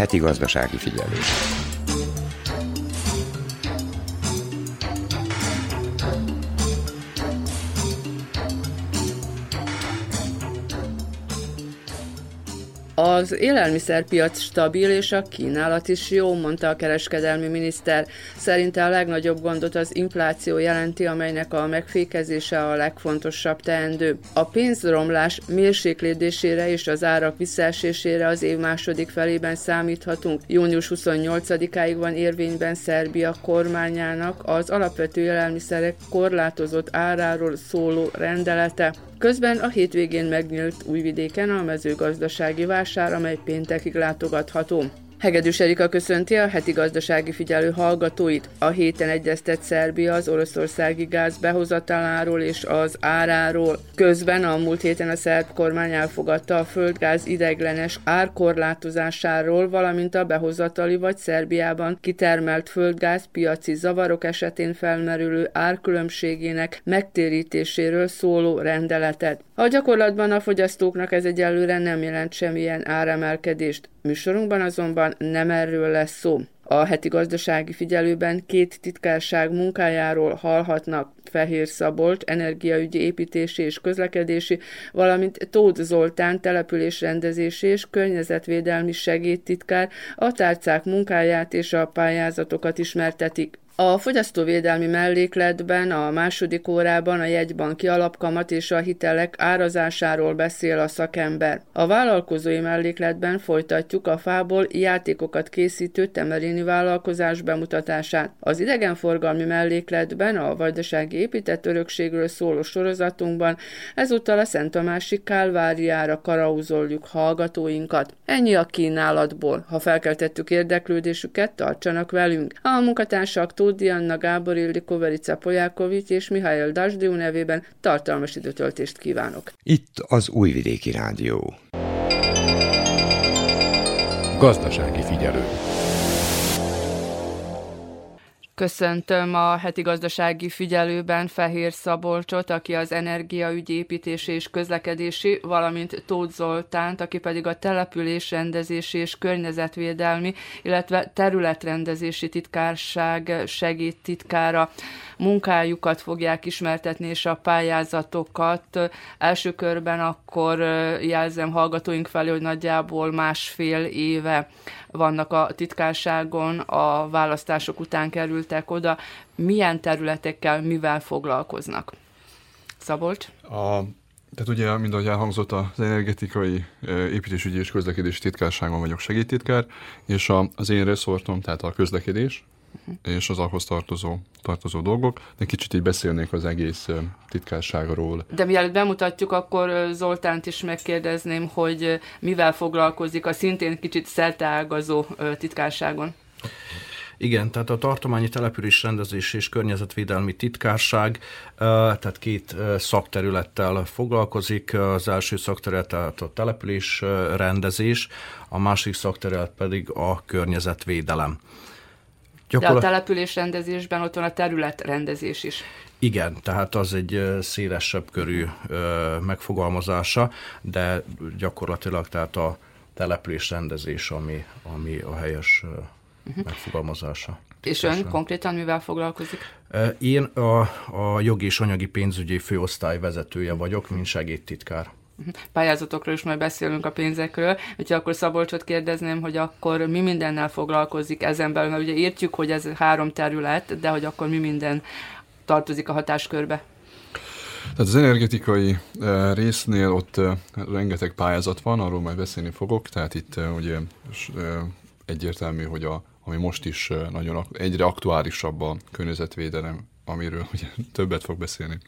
Heti gazdasági figyelés. Az élelmiszerpiac stabil és a kínálat is jó, mondta a kereskedelmi miniszter. Szerinte a legnagyobb gondot az infláció jelenti, amelynek a megfékezése a legfontosabb teendő. A pénzromlás mérséklődésére és az árak visszaesésére az év második felében számíthatunk. Június 28-áig van érvényben Szerbia kormányának az alapvető élelmiszerek korlátozott áráról szóló rendelete. Közben a hétvégén megnyílt Újvidéken a mezőgazdasági vásár, amely péntekig látogatható. Hegedűs Erika köszönti a heti gazdasági figyelő hallgatóit. A héten egyeztet Szerbia az oroszországi gáz behozataláról és az áráról. Közben a múlt héten a szerb kormány elfogadta a földgáz ideglenes árkorlátozásáról, valamint a behozatali vagy Szerbiában kitermelt földgáz piaci zavarok esetén felmerülő árkülönbségének megtérítéséről szóló rendeletet. A gyakorlatban a fogyasztóknak ez egyelőre nem jelent semmilyen áremelkedést. Műsorunkban azonban nem erről lesz szó. A heti gazdasági figyelőben két titkárság munkájáról hallhatnak Fehér Szabolt, energiaügyi építési és közlekedési, valamint Tóth Zoltán településrendezési és környezetvédelmi segédtitkár a tárcák munkáját és a pályázatokat ismertetik. A fogyasztóvédelmi mellékletben a második órában a jegybanki alapkamat és a hitelek árazásáról beszél a szakember. A vállalkozói mellékletben folytatjuk a fából játékokat készítő temerini vállalkozás bemutatását. Az idegenforgalmi mellékletben a vajdasági épített örökségről szóló sorozatunkban ezúttal a Szent Tamási Kálváriára karauzoljuk hallgatóinkat. Ennyi a kínálatból. Ha felkeltettük érdeklődésüket, tartsanak velünk. A munkatársak Tóth Dianna, Gábor Ildikó, Verica Polyákovics és Mihály Dasdiu nevében tartalmas időtöltést kívánok. Itt az Újvidéki Rádió. Gazdasági figyelő. Köszöntöm a heti gazdasági figyelőben Fehér Szabolcsot, aki az energiaügyi építési és közlekedési, valamint Tóth Zoltánt, aki pedig a településrendezési és környezetvédelmi, illetve területrendezési titkárság segédtitkára munkájukat fogják ismertetni, és a pályázatokat. Első körben akkor jelzem hallgatóink felé, hogy nagyjából másfél éve vannak a titkárságon, a választások után kerültek oda. Milyen területekkel, mivel foglalkoznak? Szabolcs? A tehát ugye, mint ahogy elhangzott, az energetikai építésügyi és közlekedési titkárságon vagyok segédtitkár, és a, az én reszortom, tehát a közlekedés, uh-huh. és az ahhoz tartozó, tartozó dolgok, de kicsit így beszélnék az egész titkárságról. De mielőtt bemutatjuk, akkor Zoltánt is megkérdezném, hogy mivel foglalkozik a szintén kicsit szerteágazó titkárságon. Igen, tehát a tartományi település rendezés és környezetvédelmi titkárság, tehát két szakterülettel foglalkozik. Az első szakterület tehát a település rendezés, a másik szakterület pedig a környezetvédelem. Gyakorlat... De a településrendezésben ott van a területrendezés is. Igen, tehát az egy szélesebb körű megfogalmazása, de gyakorlatilag tehát a településrendezés, ami, ami a helyes uh-huh. megfogalmazása. És ön konkrétan mivel foglalkozik? Én a, a jogi és anyagi pénzügyi főosztály vezetője vagyok, mint segédtitkár pályázatokról is majd beszélünk a pénzekről, úgyhogy akkor Szabolcsot kérdezném, hogy akkor mi mindennel foglalkozik ezen belül, mert ugye értjük, hogy ez három terület, de hogy akkor mi minden tartozik a hatáskörbe. Tehát az energetikai uh, résznél ott uh, rengeteg pályázat van, arról majd beszélni fogok, tehát itt uh, ugye egyértelmű, hogy a, ami most is nagyon egyre aktuálisabb a környezetvédelem amiről ugye többet fog beszélni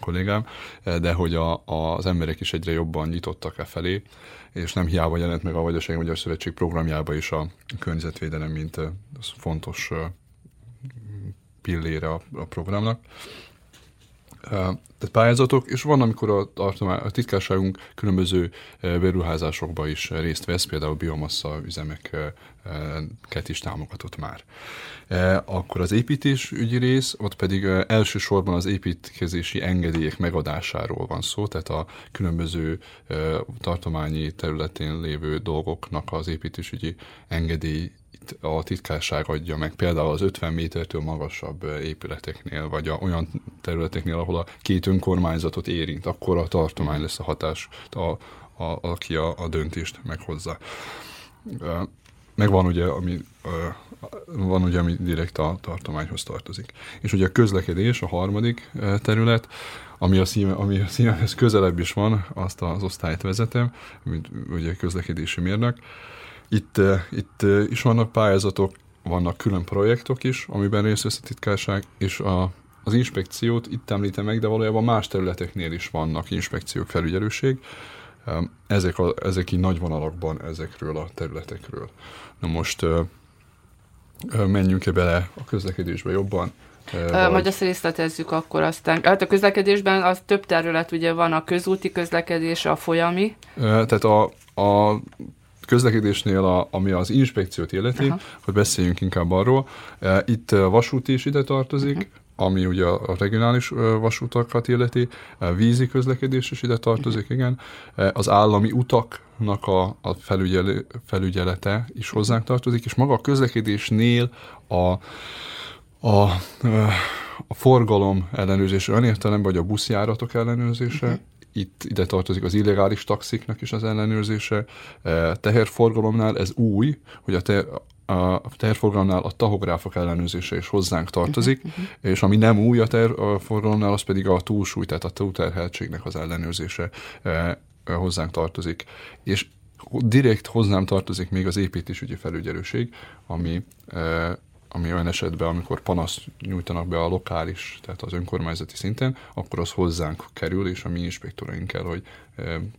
kollégám, de hogy a, a, az emberek is egyre jobban nyitottak e felé, és nem hiába jelent meg a Vajdasági Magyar Szövetség programjába is a környezetvédelem, mint fontos pillére a, a programnak. Tehát pályázatok, és van, amikor a, tartomány, a titkárságunk különböző beruházásokba is részt vesz, például biomassa üzemeket is támogatott már. Akkor az építésügyi rész, ott pedig elsősorban az építkezési engedélyek megadásáról van szó, tehát a különböző tartományi területén lévő dolgoknak az építésügyi engedély a titkárság adja meg, például az 50 métertől magasabb épületeknél, vagy a, olyan területeknél, ahol a két önkormányzatot érint, akkor a tartomány lesz a hatás, a, a, aki a, a döntést meghozza. Meg van ugye, ami, van ugye, ami direkt a tartományhoz tartozik. És ugye a közlekedés, a harmadik terület, ami a, szíve, ami a szívemhez közelebb is van, azt az osztályt vezetem, mint ugye közlekedési mérnök. Itt, itt is vannak pályázatok, vannak külön projektok is, amiben részt vesz a titkárság, és a, az inspekciót itt említem meg, de valójában más területeknél is vannak inspekciók, felügyelőség. Ezek, a, ezek így nagy vonalakban ezekről a területekről. Na most menjünk-e bele a közlekedésbe jobban? Vagy... Majd azt részletezzük akkor aztán. Hát a közlekedésben az több terület, ugye van a közúti közlekedés, a folyami. Tehát a, a közlekedésnél, a, ami az inspekciót illeti, Aha. hogy beszéljünk inkább arról. E, itt a vasút is ide tartozik, uh-huh ami ugye a regionális vasútakat illeti, e, vízi közlekedés is ide tartozik, igen. E, az állami utaknak a, a felügyel, felügyelete is hozzánk tartozik, és maga a közlekedésnél a, a, a forgalom ellenőrzése, olyan értelemben, vagy a buszjáratok ellenőrzése, uh-huh itt ide tartozik az illegális taxiknak is az ellenőrzése. E, teherforgalomnál ez új, hogy a, te, a teherforgalomnál a tahográfok ellenőrzése is hozzánk tartozik, uh-huh, uh-huh. és ami nem új a teherforgalomnál, az pedig a túlsúly, tehát a túlterheltségnek az ellenőrzése e, hozzánk tartozik. És direkt hozzám tartozik még az építésügyi felügyelőség, ami e, ami olyan esetben, amikor panaszt nyújtanak be a lokális, tehát az önkormányzati szinten, akkor az hozzánk kerül, és a mi inspektoraink kell, hogy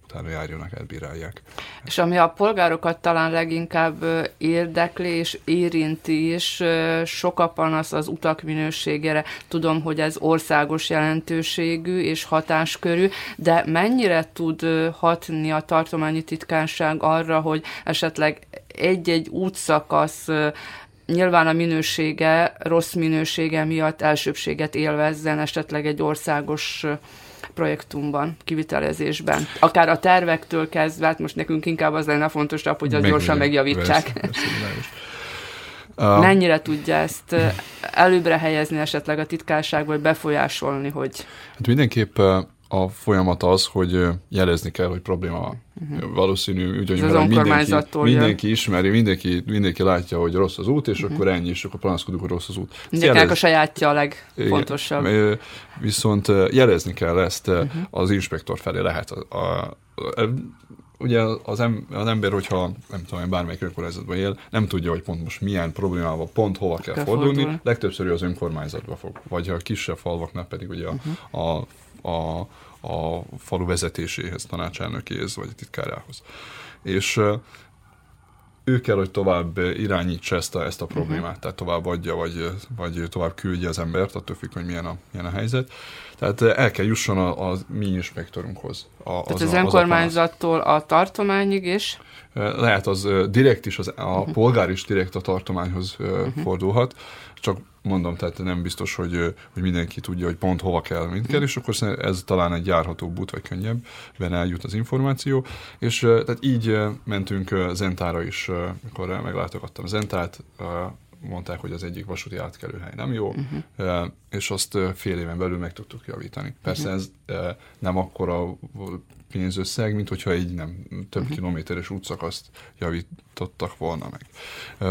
utána járjanak, elbírálják. És ami a polgárokat talán leginkább érdekli és érinti is, sok a panasz az utak minőségére. Tudom, hogy ez országos jelentőségű és hatáskörű, de mennyire tud hatni a tartományi titkárság arra, hogy esetleg egy-egy útszakasz nyilván a minősége, rossz minősége miatt elsőbséget élvezzen esetleg egy országos projektumban, kivitelezésben. Akár a tervektől kezdve, hát most nekünk inkább az lenne fontosabb, hogy az gyorsan megjavítsák. Persze, persze, Mennyire tudja ezt előbbre helyezni esetleg a titkárság, vagy befolyásolni, hogy... Hát mindenképp a folyamat az, hogy jelezni kell, hogy probléma van. Uh-huh. Valószínű, úgy, hogy mindenki, mindenki ismeri, mindenki, mindenki látja, hogy rossz az út, és uh-huh. akkor ennyi, és akkor panaszkodunk, hogy rossz az út. Mindenkinek a sajátja a legfontosabb. Igen. Viszont jelezni kell ezt uh-huh. az inspektor felé lehet. A, a, a, ugye az, em, az ember, hogyha nem tudom, bármelyik önkormányzatban él, nem tudja, hogy pont most milyen problémával, pont hova kell, kell fordulni, fordulni. legtöbbször az önkormányzatba fog. Vagy a kisebb falvaknál pedig ugye uh-huh. a, a, a falu vezetéséhez, tanácselnökéhez, vagy a titkárához. És ő kell, hogy tovább irányítsa ezt a, ezt a problémát, uh-huh. tehát tovább adja, vagy, vagy tovább küldje az embert, attól függ, hogy milyen a, milyen a helyzet. Tehát el kell jusson a, a mi inspektorunkhoz. A, tehát az, az önkormányzattól a, a tartományig is? Lehet az direkt is, az, a uh-huh. polgár is direkt a tartományhoz uh-huh. fordulhat, csak mondom, tehát nem biztos, hogy, hogy mindenki tudja, hogy pont hova kell, mint kell, és akkor ez talán egy járható út, vagy könnyebb, ben eljut az információ, és tehát így mentünk Zentára is, amikor meglátogattam Zentát, mondták, hogy az egyik vasúti átkelőhely nem jó, uh-huh. és azt fél éven belül meg tudtuk javítani. Persze uh-huh. ez nem akkora pénzösszeg, mint hogyha egy nem több uh-huh. kilométeres útszakaszt javítottak volna meg.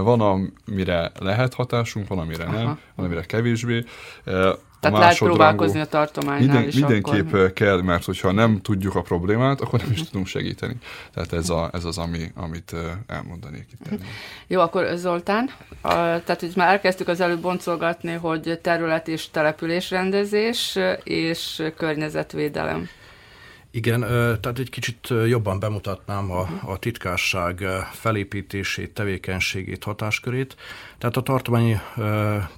Van, amire lehet hatásunk, van, amire Aha. nem, van, amire kevésbé. Tehát lehet próbálkozni a tartománynál minden, is Mindenképp akkor. kell, mert hogyha nem tudjuk a problémát, akkor nem is uh-huh. tudunk segíteni. Tehát ez, a, ez az, ami, amit elmondanék itt. Uh-huh. Jó, akkor Zoltán, a, tehát hogy már elkezdtük az előbb boncolgatni, hogy terület és településrendezés és környezetvédelem. Igen, tehát egy kicsit jobban bemutatnám a, a titkárság felépítését, tevékenységét, hatáskörét. Tehát a tartományi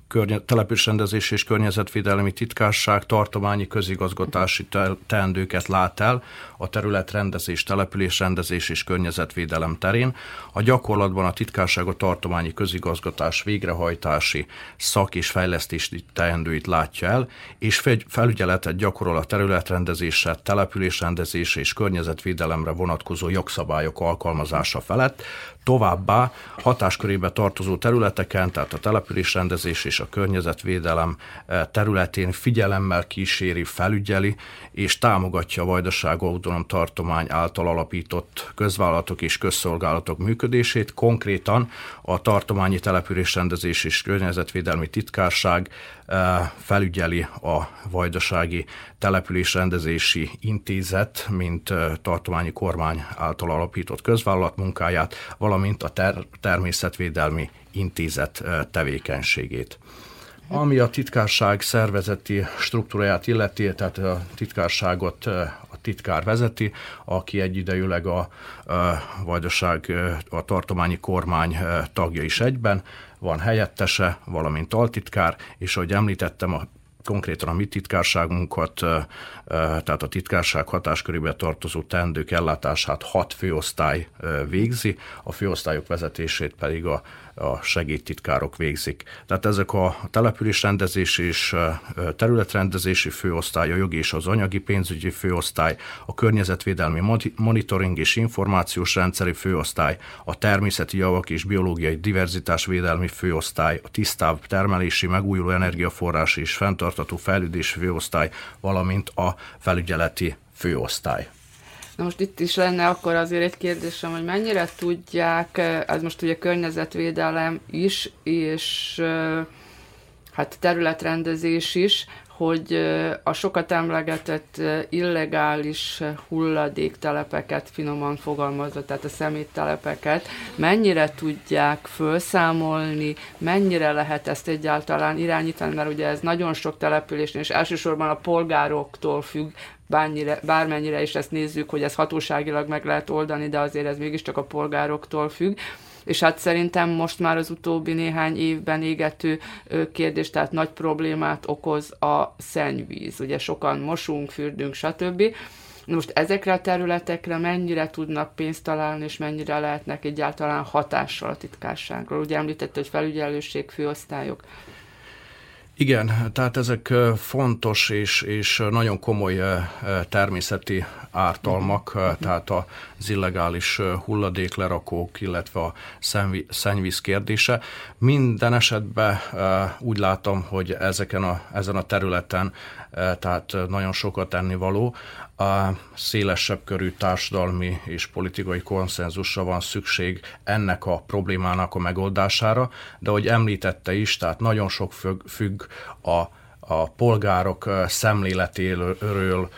környe, településrendezés és környezetvédelmi titkárság tartományi közigazgatási teendőket lát el a területrendezés, településrendezés és környezetvédelem terén. A gyakorlatban a titkárság a tartományi közigazgatás végrehajtási szak és fejlesztési teendőit látja el, és felügyeletet gyakorol a területrendezésre, településrendezésre és környezetvédelemre vonatkozó jogszabályok alkalmazása felett, Továbbá hatáskörébe tartozó területeken, tehát a településrendezés és a környezetvédelem eh, területén figyelemmel kíséri, felügyeli és támogatja a Vajdaság Autonóm Tartomány által alapított közvállalatok és közszolgálatok működését. Konkrétan a Tartományi Településrendezés és Környezetvédelmi Titkárság felügyeli a Vajdasági Településrendezési Intézet, mint tartományi kormány által alapított közvállalat munkáját, valamint a ter- természetvédelmi intézet tevékenységét. Ami a titkárság szervezeti struktúráját illeti, tehát a titkárságot titkár vezeti, aki egyidejűleg a, a vajdaság, a tartományi kormány tagja is egyben, van helyettese, valamint altitkár, és ahogy említettem, a konkrétan a mi titkárságunkat, tehát a titkárság hatáskörébe tartozó teendők ellátását hat főosztály végzi, a főosztályok vezetését pedig a a segédtitkárok végzik. Tehát ezek a településrendezési és területrendezési főosztály, a jogi és az anyagi pénzügyi főosztály, a környezetvédelmi monitoring és információs rendszeri főosztály, a természeti javak és biológiai diverzitásvédelmi főosztály, a tisztább termelési, megújuló energiaforrás és fenntartató fejlődési főosztály, valamint a felügyeleti főosztály. Na most itt is lenne akkor azért egy kérdésem, hogy mennyire tudják, ez most ugye környezetvédelem is, és hát területrendezés is, hogy a sokat emlegetett illegális hulladéktelepeket, finoman fogalmazva, tehát a szeméttelepeket, mennyire tudják felszámolni, mennyire lehet ezt egyáltalán irányítani, mert ugye ez nagyon sok településnél, és elsősorban a polgároktól függ, bármennyire, bármennyire is ezt nézzük, hogy ez hatóságilag meg lehet oldani, de azért ez mégiscsak a polgároktól függ és hát szerintem most már az utóbbi néhány évben égető kérdés, tehát nagy problémát okoz a szennyvíz. Ugye sokan mosunk, fürdünk, stb. Most ezekre a területekre mennyire tudnak pénzt találni, és mennyire lehetnek egyáltalán hatással a titkárságról? Ugye említette, hogy felügyelőség, főosztályok. Igen, tehát ezek fontos és, és nagyon komoly természeti ártalmak, tehát az illegális hulladéklerakók, illetve a szennyvíz kérdése. Minden esetben úgy látom, hogy ezeken a, ezen a területen tehát nagyon sokat tennivaló. A szélesebb körű társadalmi és politikai konszenzusra van szükség ennek a problémának a megoldására, de hogy említette is, tehát nagyon sok függ a a polgárok szemléletéről,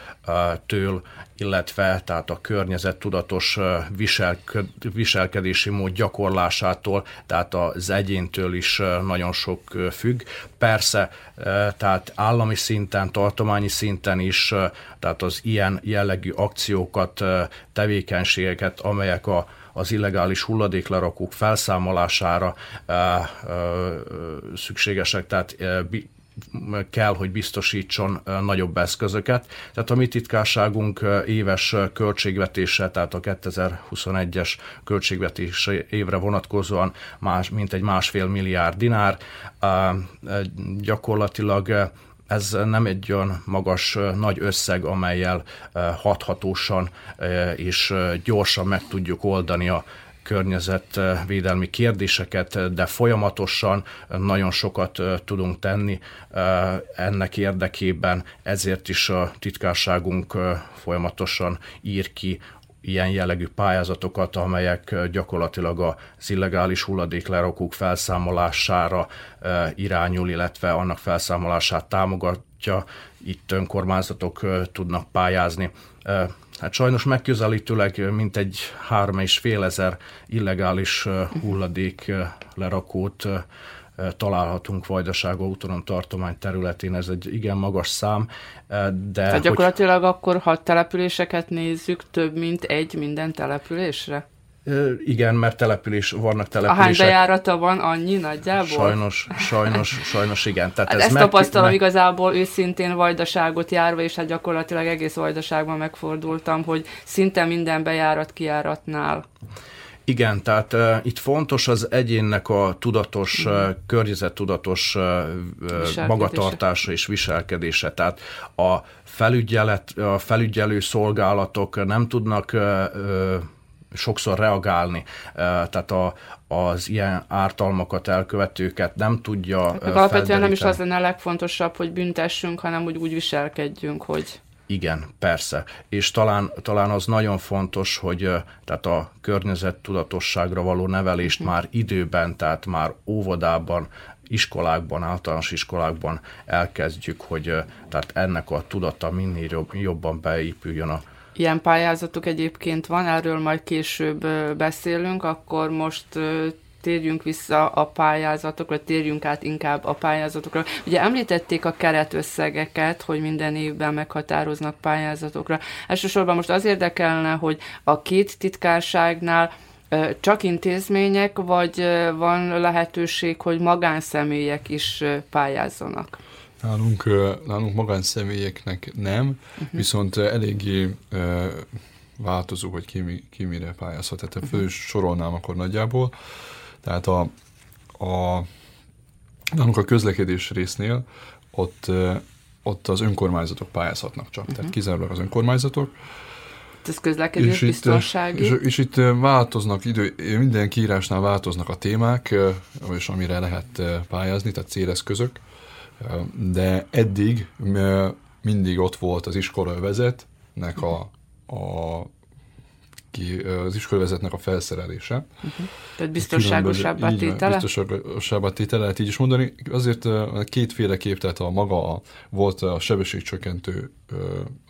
től, illetve tehát a környezet tudatos viselkedési mód gyakorlásától, tehát az egyéntől is nagyon sok függ. Persze, tehát állami szinten, tartományi szinten is, tehát az ilyen jellegű akciókat, tevékenységeket, amelyek a az illegális hulladéklerakók felszámolására e, e, szükségesek, tehát e, kell, hogy biztosítson nagyobb eszközöket. Tehát a mi titkárságunk éves költségvetése, tehát a 2021-es költségvetés évre vonatkozóan más, mint egy másfél milliárd dinár. Gyakorlatilag ez nem egy olyan magas, nagy összeg, amelyel hathatósan és gyorsan meg tudjuk oldani a környezetvédelmi kérdéseket, de folyamatosan nagyon sokat tudunk tenni ennek érdekében, ezért is a titkárságunk folyamatosan ír ki ilyen jellegű pályázatokat, amelyek gyakorlatilag az illegális hulladéklerakók felszámolására irányul, illetve annak felszámolását támogatja. Itt önkormányzatok tudnak pályázni. Hát sajnos megközelítőleg mintegy három és fél ezer illegális hulladék lerakót találhatunk Vajdaság autonóm tartomány területén. Ez egy igen magas szám, de... Tehát gyakorlatilag hogy... akkor, ha településeket nézzük, több mint egy minden településre? Igen, mert település, vannak települések. Ahány bejárata van, annyi nagyjából? Sajnos, sajnos, sajnos igen. Tehát hát ez ezt meg, tapasztalom meg... igazából őszintén vajdaságot járva, és hát gyakorlatilag egész vajdaságban megfordultam, hogy szinte minden bejárat kijáratnál. Igen, tehát uh, itt fontos az egyénnek a tudatos, uh, környezettudatos uh, magatartása és viselkedése. Tehát a felügyelet, a felügyelő szolgálatok nem tudnak uh, sokszor reagálni, tehát a, az ilyen ártalmakat elkövetőket nem tudja hát Alapvetően nem is az lenne a legfontosabb, hogy büntessünk, hanem hogy úgy viselkedjünk, hogy... Igen, persze. És talán, talán az nagyon fontos, hogy tehát a környezettudatosságra való nevelést hm. már időben, tehát már óvodában, iskolákban, általános iskolákban elkezdjük, hogy tehát ennek a tudata minél jobban beépüljön a Ilyen pályázatok egyébként van, erről majd később beszélünk, akkor most térjünk vissza a pályázatokra, térjünk át inkább a pályázatokra. Ugye említették a keretösszegeket, hogy minden évben meghatároznak pályázatokra. Elsősorban most az érdekelne, hogy a két titkárságnál csak intézmények, vagy van lehetőség, hogy magánszemélyek is pályázzanak? Nálunk, nálunk magánszemélyeknek nem, uh-huh. viszont eléggé uh, változó, hogy ki, ki mire pályázhat. Tehát uh-huh. fő sorolnám akkor nagyjából. Tehát a, a nálunk a közlekedés résznél ott, ott az önkormányzatok pályázhatnak csak, uh-huh. tehát kizárólag az önkormányzatok. Ez közlekedés és biztonsági. Itt, és, és itt változnak idő, minden kiírásnál változnak a témák, és amire lehet pályázni, tehát céleszközök de eddig mindig ott volt az iskolavezetnek a, a ki, az iskolavezetnek a felszerelése. Uh-huh. Tehát biztonságosabbá tétele? Biztonságosabbá tétele, lehet így is mondani. Azért kétféleképp, tehát a maga a, volt a sebességcsökkentő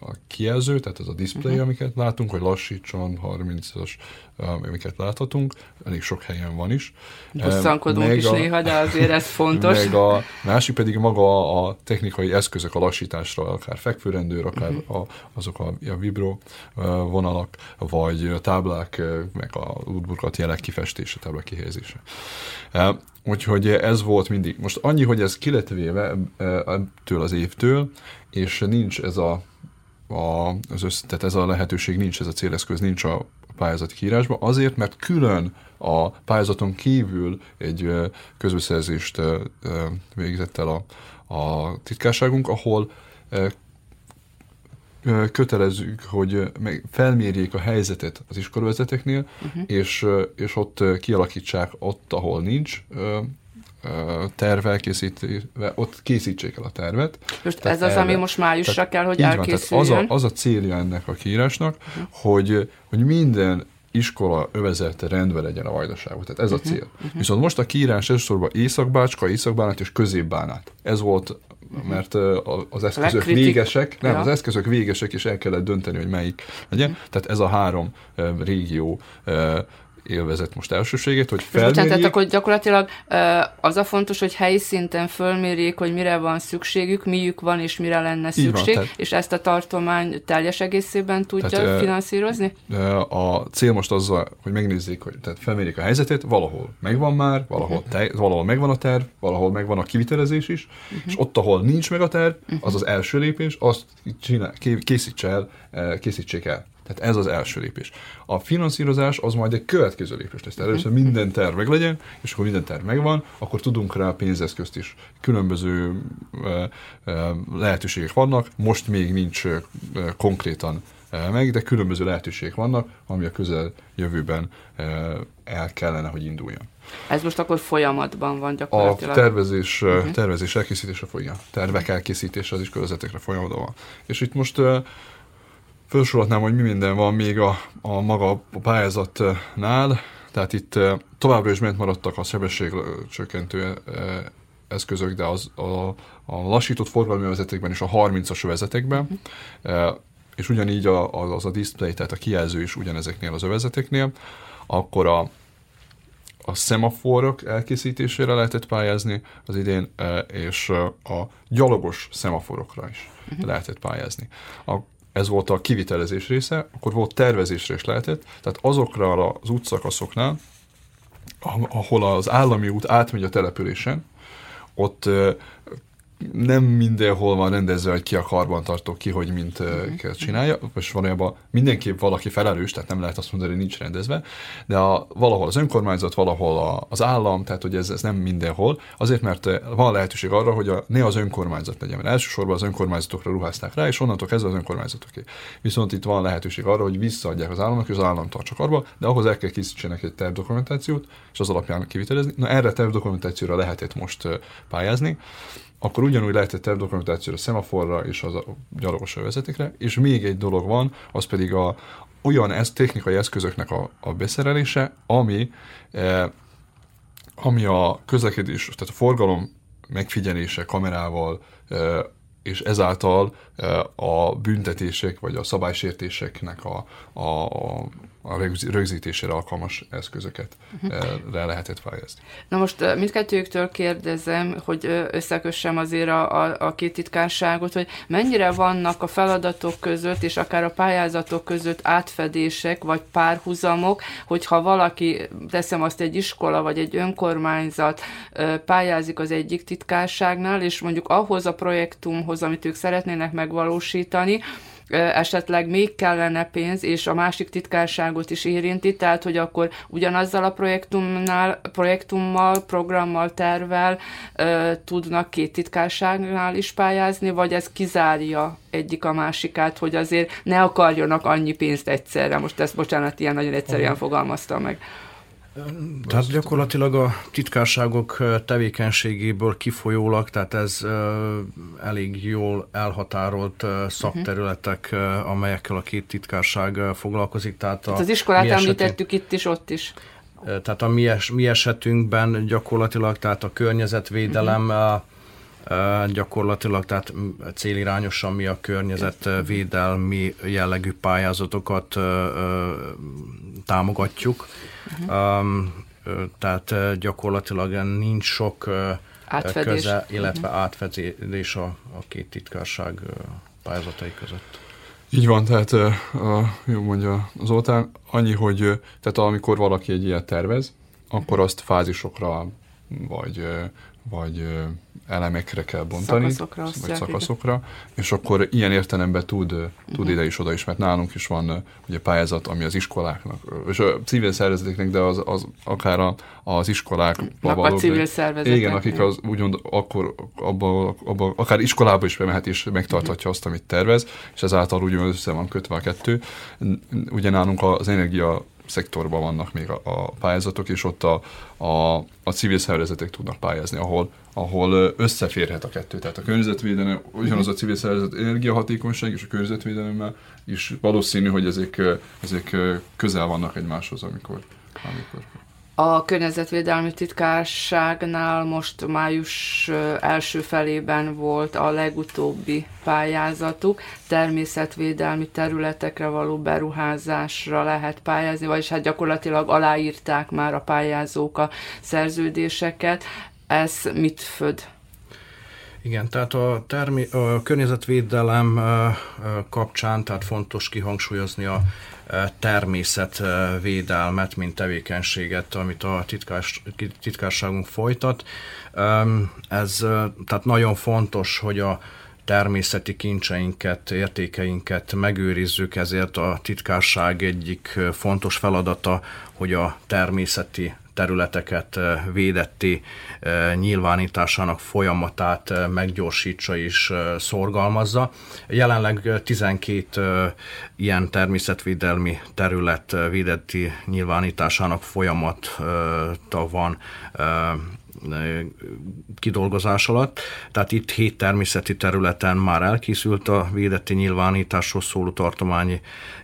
a kijelző, tehát az a display, uh-huh. amiket látunk, hogy lassítson, 30-as, amiket láthatunk, elég sok helyen van is. Bosszankodunk is a, néha, de azért ez fontos. Meg a másik pedig maga a technikai eszközök a lassításra, akár fekvőrendőr, akár uh-huh. a, azok a, a vibro vonalak, vagy a táblák, meg a útburkat jelek kifestése, táblák kihelyezése. Úgyhogy ez volt mindig. Most annyi, hogy ez ki lett ettől az évtől, és nincs ez a, a az össz, tehát ez a lehetőség nincs, ez a céleszköz nincs a pályázati kiírásban, azért, mert külön a pályázaton kívül egy közbeszerzést végzett el a, a titkárságunk, ahol kötelezzük, hogy felmérjék a helyzetet az iskolavezeteknél, uh-huh. és, és ott kialakítsák ott, ahol nincs terv elkészítve, ott készítsék el a tervet. Most ez az, erre. ami most májusra tehát, kell, hogy elkészüljön? Van, az, a, az a célja ennek a kiírásnak, uh-huh. hogy, hogy minden iskola övezete rendben legyen a vajdaságban. Tehát ez uh-huh. a cél. Uh-huh. Viszont most a kiírás elsősorban Északbácska, Északbánát és Középbánát. Ez volt mert az eszközök végesek, nem, ja. az eszközök végesek, és el kellett dönteni, hogy melyik legyen. Tehát ez a három régió élvezett most elsőséget, hogy felmérjék. Bocsánat, tehát akkor gyakorlatilag az a fontos, hogy helyi szinten fölmérjék, hogy mire van szükségük, miük van és mire lenne szükség, van, tehát, és ezt a tartomány teljes egészében tudja tehát, finanszírozni? A cél most az, hogy megnézzék, hogy tehát felmérjék a helyzetet, valahol megvan már, valahol, uh-huh. te, valahol megvan a terv, valahol megvan a kivitelezés is, uh-huh. és ott, ahol nincs meg a terv, uh-huh. az az első lépés, azt csinál, készítse el, készítsék el. Tehát ez az első lépés. A finanszírozás az majd egy következő lépés lesz. Tehát először minden terv meg legyen, és akkor minden terv megvan, akkor tudunk rá pénzeszközt is. Különböző lehetőségek vannak, most még nincs konkrétan meg, de különböző lehetőségek vannak, ami a közel jövőben el kellene, hogy induljon. Ez most akkor folyamatban van gyakorlatilag? A tervezés, uh-huh. tervezés elkészítése folyam. Tervek elkészítése az is körzetekre folyamatban van. És itt most felsorolhatnám, hogy mi minden van még a, a maga a pályázatnál, tehát itt továbbra is ment maradtak a sebességcsökkentő eszközök, de az, a, a lassított forgalmi vezetékben és a 30-as vezetékben, uh-huh. és ugyanígy a, az a display, tehát a kijelző is ugyanezeknél az övezeteknél, akkor a, a szemaforok elkészítésére lehetett pályázni az idén, és a gyalogos szemaforokra is uh-huh. lehetett pályázni. A, ez volt a kivitelezés része, akkor volt tervezésre is lehetett, tehát azokra az útszakaszoknál, ahol az állami út átmegy a településen, ott nem mindenhol van rendezve, hogy ki a karbantartó, ki hogy mint uh-huh. csinálja, és valójában mindenképp valaki felelős, tehát nem lehet azt mondani, hogy nincs rendezve, de a, valahol az önkormányzat, valahol a, az állam, tehát hogy ez, ez nem mindenhol, azért, mert van lehetőség arra, hogy a, ne az önkormányzat legyen, mert elsősorban az önkormányzatokra ruházták rá, és onnantól kezdve az önkormányzatoké. Viszont itt van lehetőség arra, hogy visszaadják az államnak, és az állam tartsa karba, de ahhoz el kell készítsenek egy tervdokumentációt, és az alapján kivitelezni. Na erre tervdokumentációra lehetett most pályázni akkor ugyanúgy lehetett tervdokumentációra, szemaforra és az a gyalogos vezetékre, és még egy dolog van, az pedig a, olyan ez, technikai eszközöknek a, a beszerelése, ami, e, ami a közlekedés, tehát a forgalom megfigyelése kamerával, e, és ezáltal e, a büntetések vagy a szabálysértéseknek a, a, a rögzítésére alkalmas eszközöket uh-huh. lehetett pályázni. Na most mindkettőjüktől kérdezem, hogy összekössem azért a, a, a két titkárságot, hogy mennyire vannak a feladatok között, és akár a pályázatok között átfedések, vagy párhuzamok, hogyha valaki, teszem azt egy iskola, vagy egy önkormányzat pályázik az egyik titkárságnál, és mondjuk ahhoz a projektumhoz, amit ők szeretnének megvalósítani, esetleg még kellene pénz, és a másik titkárságot is érinti, tehát hogy akkor ugyanazzal a projektumnál, projektummal, programmal, tervel tudnak két titkárságnál is pályázni, vagy ez kizárja egyik a másikát, hogy azért ne akarjanak annyi pénzt egyszerre. Most ezt, bocsánat, ilyen nagyon egyszerűen fogalmaztam meg. Tehát gyakorlatilag a titkárságok tevékenységéből kifolyólag, tehát ez elég jól elhatárolt szakterületek, amelyekkel a két titkárság foglalkozik. Tehát, tehát az iskolát említettük itt is, ott is. Tehát a mi, es, mi esetünkben gyakorlatilag, tehát a környezetvédelem, uh-huh gyakorlatilag, tehát célirányosan mi a környezetvédelmi jellegű pályázatokat támogatjuk. Uh-huh. Tehát gyakorlatilag nincs sok átfedés. köze, illetve uh-huh. átfedés a, a két titkárság pályázatai között. Így van, tehát jó mondja az Zoltán, annyi, hogy tehát amikor valaki egy ilyet tervez, akkor azt fázisokra vagy vagy elemekre kell bontani, szakaszokra, vagy szakaszokra, és akkor ilyen értelemben tud, uh-huh. tud mhm. ide is oda is, mert nálunk is van ugye pályázat, ami az iskoláknak, és a civil szervezeteknek, de az, az akár a, az iskolák való, a civil szervezetek. Igen, akik az úgymond akkor abba, abba, akár iskolába is bemehet és megtarthatja azt, amit tervez, és ezáltal úgymond össze van kötve a kettő. Ugye nálunk az energia szektorban vannak még a, a pályázatok, és ott a, a, a civil szervezetek tudnak pályázni, ahol, ahol összeférhet a kettő. Tehát a környezetvédelem, ugyanaz a civil szervezet energiahatékonyság és a környezetvédelemmel is valószínű, hogy ezek, ezek közel vannak egymáshoz, amikor, amikor a környezetvédelmi titkárságnál most május első felében volt a legutóbbi pályázatuk. Természetvédelmi területekre való beruházásra lehet pályázni, vagyis hát gyakorlatilag aláírták már a pályázók a szerződéseket. Ez mit föd? Igen, tehát a, termi- a környezetvédelem kapcsán tehát fontos kihangsúlyozni a természetvédelmet, mint tevékenységet, amit a titkás, titkárságunk folytat. Ez tehát nagyon fontos, hogy a természeti kincseinket, értékeinket megőrizzük, ezért a titkárság egyik fontos feladata, hogy a természeti területeket védetti nyilvánításának folyamatát meggyorsítsa és szorgalmazza. Jelenleg 12 ilyen természetvédelmi terület védetti nyilvánításának folyamata van kidolgozás alatt. Tehát itt hét természeti területen már elkészült a védetti nyilvánításról szóló tartományi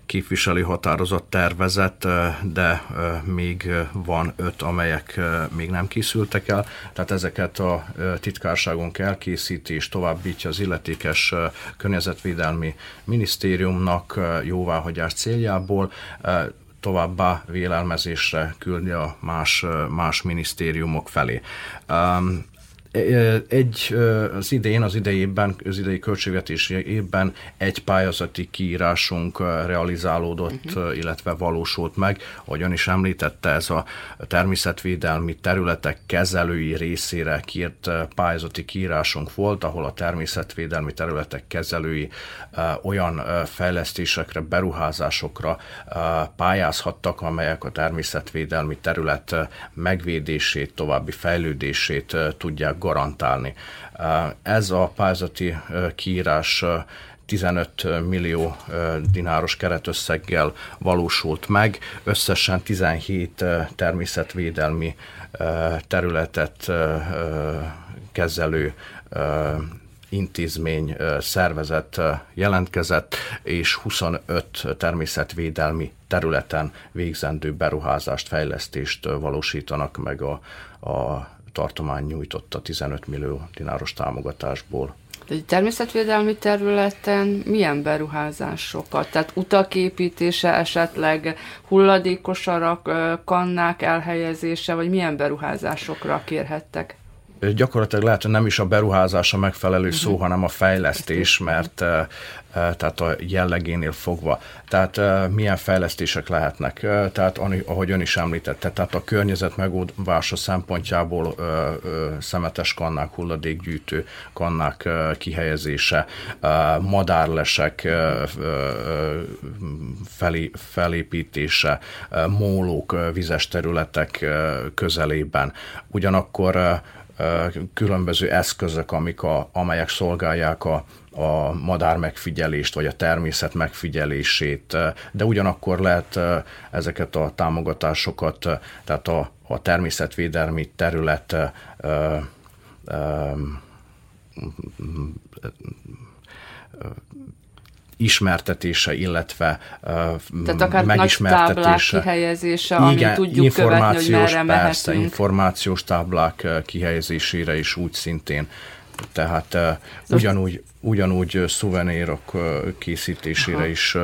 képviselő határozat tervezet, de még van öt, amelyek még nem készültek el, tehát ezeket a titkárságunk elkészíti és továbbítja az illetékes környezetvédelmi minisztériumnak jóváhagyás céljából továbbá vélelmezésre küldi a más, más minisztériumok felé. Egy, az idén, az idejében, az idei költségvetési évben egy pályázati kiírásunk realizálódott, uh-huh. illetve valósult meg. Ahogyan is említette, ez a természetvédelmi területek kezelői részére kiírt pályázati kiírásunk volt, ahol a természetvédelmi területek kezelői olyan fejlesztésekre, beruházásokra pályázhattak, amelyek a természetvédelmi terület megvédését, további fejlődését tudják garantálni. Ez a pályázati kiírás 15 millió dináros keretösszeggel valósult meg, összesen 17 természetvédelmi területet kezelő intézmény, szervezet jelentkezett, és 25 természetvédelmi területen végzendő beruházást, fejlesztést valósítanak meg a, a tartomány nyújtotta 15 millió dináros támogatásból. Egy természetvédelmi területen milyen beruházásokat? Tehát utaképítése, esetleg hulladékosarak, kannák elhelyezése, vagy milyen beruházásokra kérhettek? Gyakorlatilag lehet, hogy nem is a beruházás a megfelelő uh-huh. szó, hanem a fejlesztés, mert tehát a jellegénél fogva. Tehát milyen fejlesztések lehetnek? Tehát ahogy ön is említette, tehát a környezet megóvása szempontjából szemetes kannák, hulladékgyűjtő kannák kihelyezése, madárlesek felé, felépítése, mólók vizes területek közelében. Ugyanakkor különböző eszközök, amik a, amelyek szolgálják a, a madár megfigyelést, vagy a természet megfigyelését, de ugyanakkor lehet ezeket a támogatásokat, tehát a, a természetvédelmi terület ismertetése, illetve Tehát akár megismertetése. Nagy kihelyezése, Igen, ami tudjuk követni, hogy merre persze, mehetünk. információs táblák kihelyezésére is úgy szintén. Tehát Most ugyanúgy, ugyanúgy szuvenérok készítésére Aha. is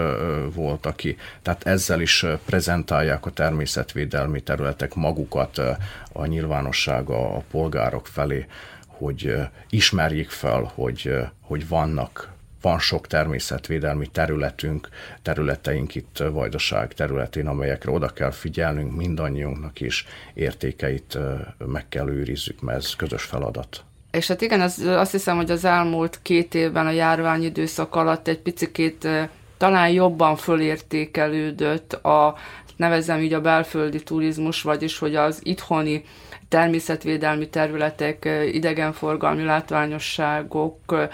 volt, aki. Tehát ezzel is prezentálják a természetvédelmi területek magukat a nyilvánossága a polgárok felé, hogy ismerjék fel, hogy, hogy vannak van sok természetvédelmi területünk, területeink itt Vajdaság területén, amelyekre oda kell figyelnünk mindannyiunknak is, értékeit meg kell őrizzük, mert ez közös feladat. És hát igen, az, azt hiszem, hogy az elmúlt két évben a járványidőszak alatt egy picit talán jobban fölértékelődött a nevezem így a belföldi turizmus, vagyis hogy az itthoni természetvédelmi területek, idegenforgalmi látványosságok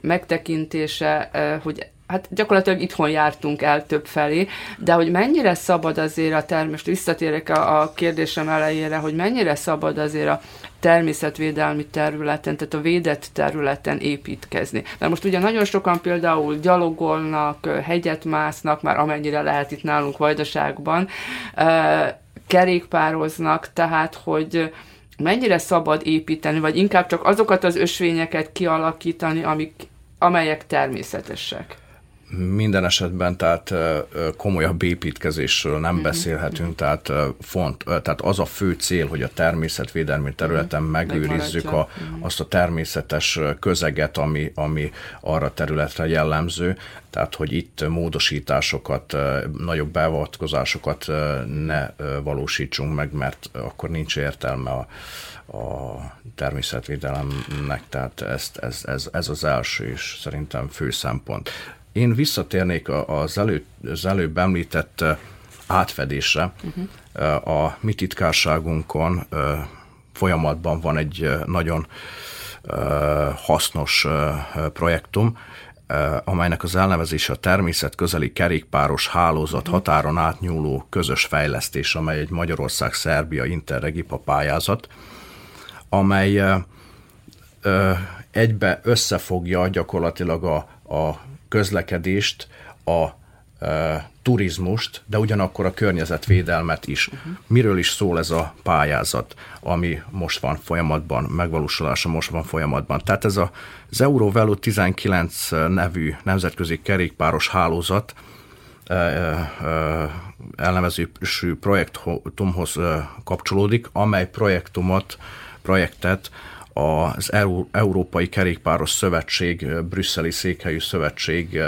megtekintése, hogy hát gyakorlatilag itthon jártunk el több felé, de hogy mennyire szabad azért a termés, visszatérek a, a kérdésem elejére, hogy mennyire szabad azért a természetvédelmi területen, tehát a védett területen építkezni. Mert most ugye nagyon sokan például gyalogolnak, hegyet másznak, már amennyire lehet itt nálunk Vajdaságban, kerékpároznak, tehát hogy mennyire szabad építeni, vagy inkább csak azokat az ösvényeket kialakítani, amik, amelyek természetesek minden esetben tehát komolyabb építkezésről nem uh-huh. beszélhetünk, tehát font, tehát az a fő cél, hogy a természetvédelmi területen uh-huh. megőrizzük a, uh-huh. azt a természetes közeget, ami, ami arra területre jellemző, tehát hogy itt módosításokat, nagyobb beavatkozásokat ne valósítsunk meg, mert akkor nincs értelme a, a természetvédelemnek, tehát ezt, ez, ez, ez az első és szerintem fő szempont. Én visszatérnék az, elő, az előbb említett átfedésre. Uh-huh. A mi titkárságunkon folyamatban van egy nagyon hasznos projektum, amelynek az elnevezése a természet közeli kerékpáros hálózat uh-huh. határon átnyúló közös fejlesztés, amely egy Magyarország-Szerbia Interregipa pályázat, amely egybe összefogja gyakorlatilag a, a közlekedést, a e, turizmust, de ugyanakkor a környezetvédelmet is. Uh-huh. Miről is szól ez a pályázat, ami most van folyamatban, megvalósulása most van folyamatban. Tehát ez a, az Eurovelo 19 nevű nemzetközi kerékpáros hálózat, elnevezésű projektumhoz kapcsolódik, amely projektumot, projektet az Európai Kerékpáros Szövetség, brüsszeli székhelyű szövetség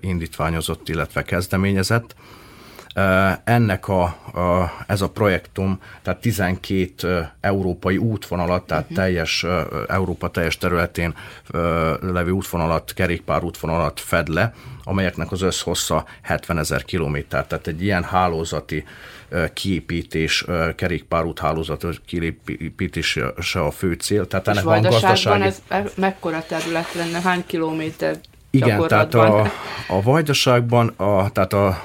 indítványozott, illetve kezdeményezett. Ennek a, a, ez a projektum, tehát 12 európai útvonalat, tehát uh-huh. teljes Európa teljes területén levő útvonalat, kerékpár útvonalat fed le, amelyeknek az összhossza 70 ezer kilométer. Tehát egy ilyen hálózati kiépítés, kerékpárút hálózat kiépítése a fő cél. Tehát ennek van gazdasági... ez mekkora terület lenne, hány kilométer igen, tehát a, a Vajdaságban a, tehát a,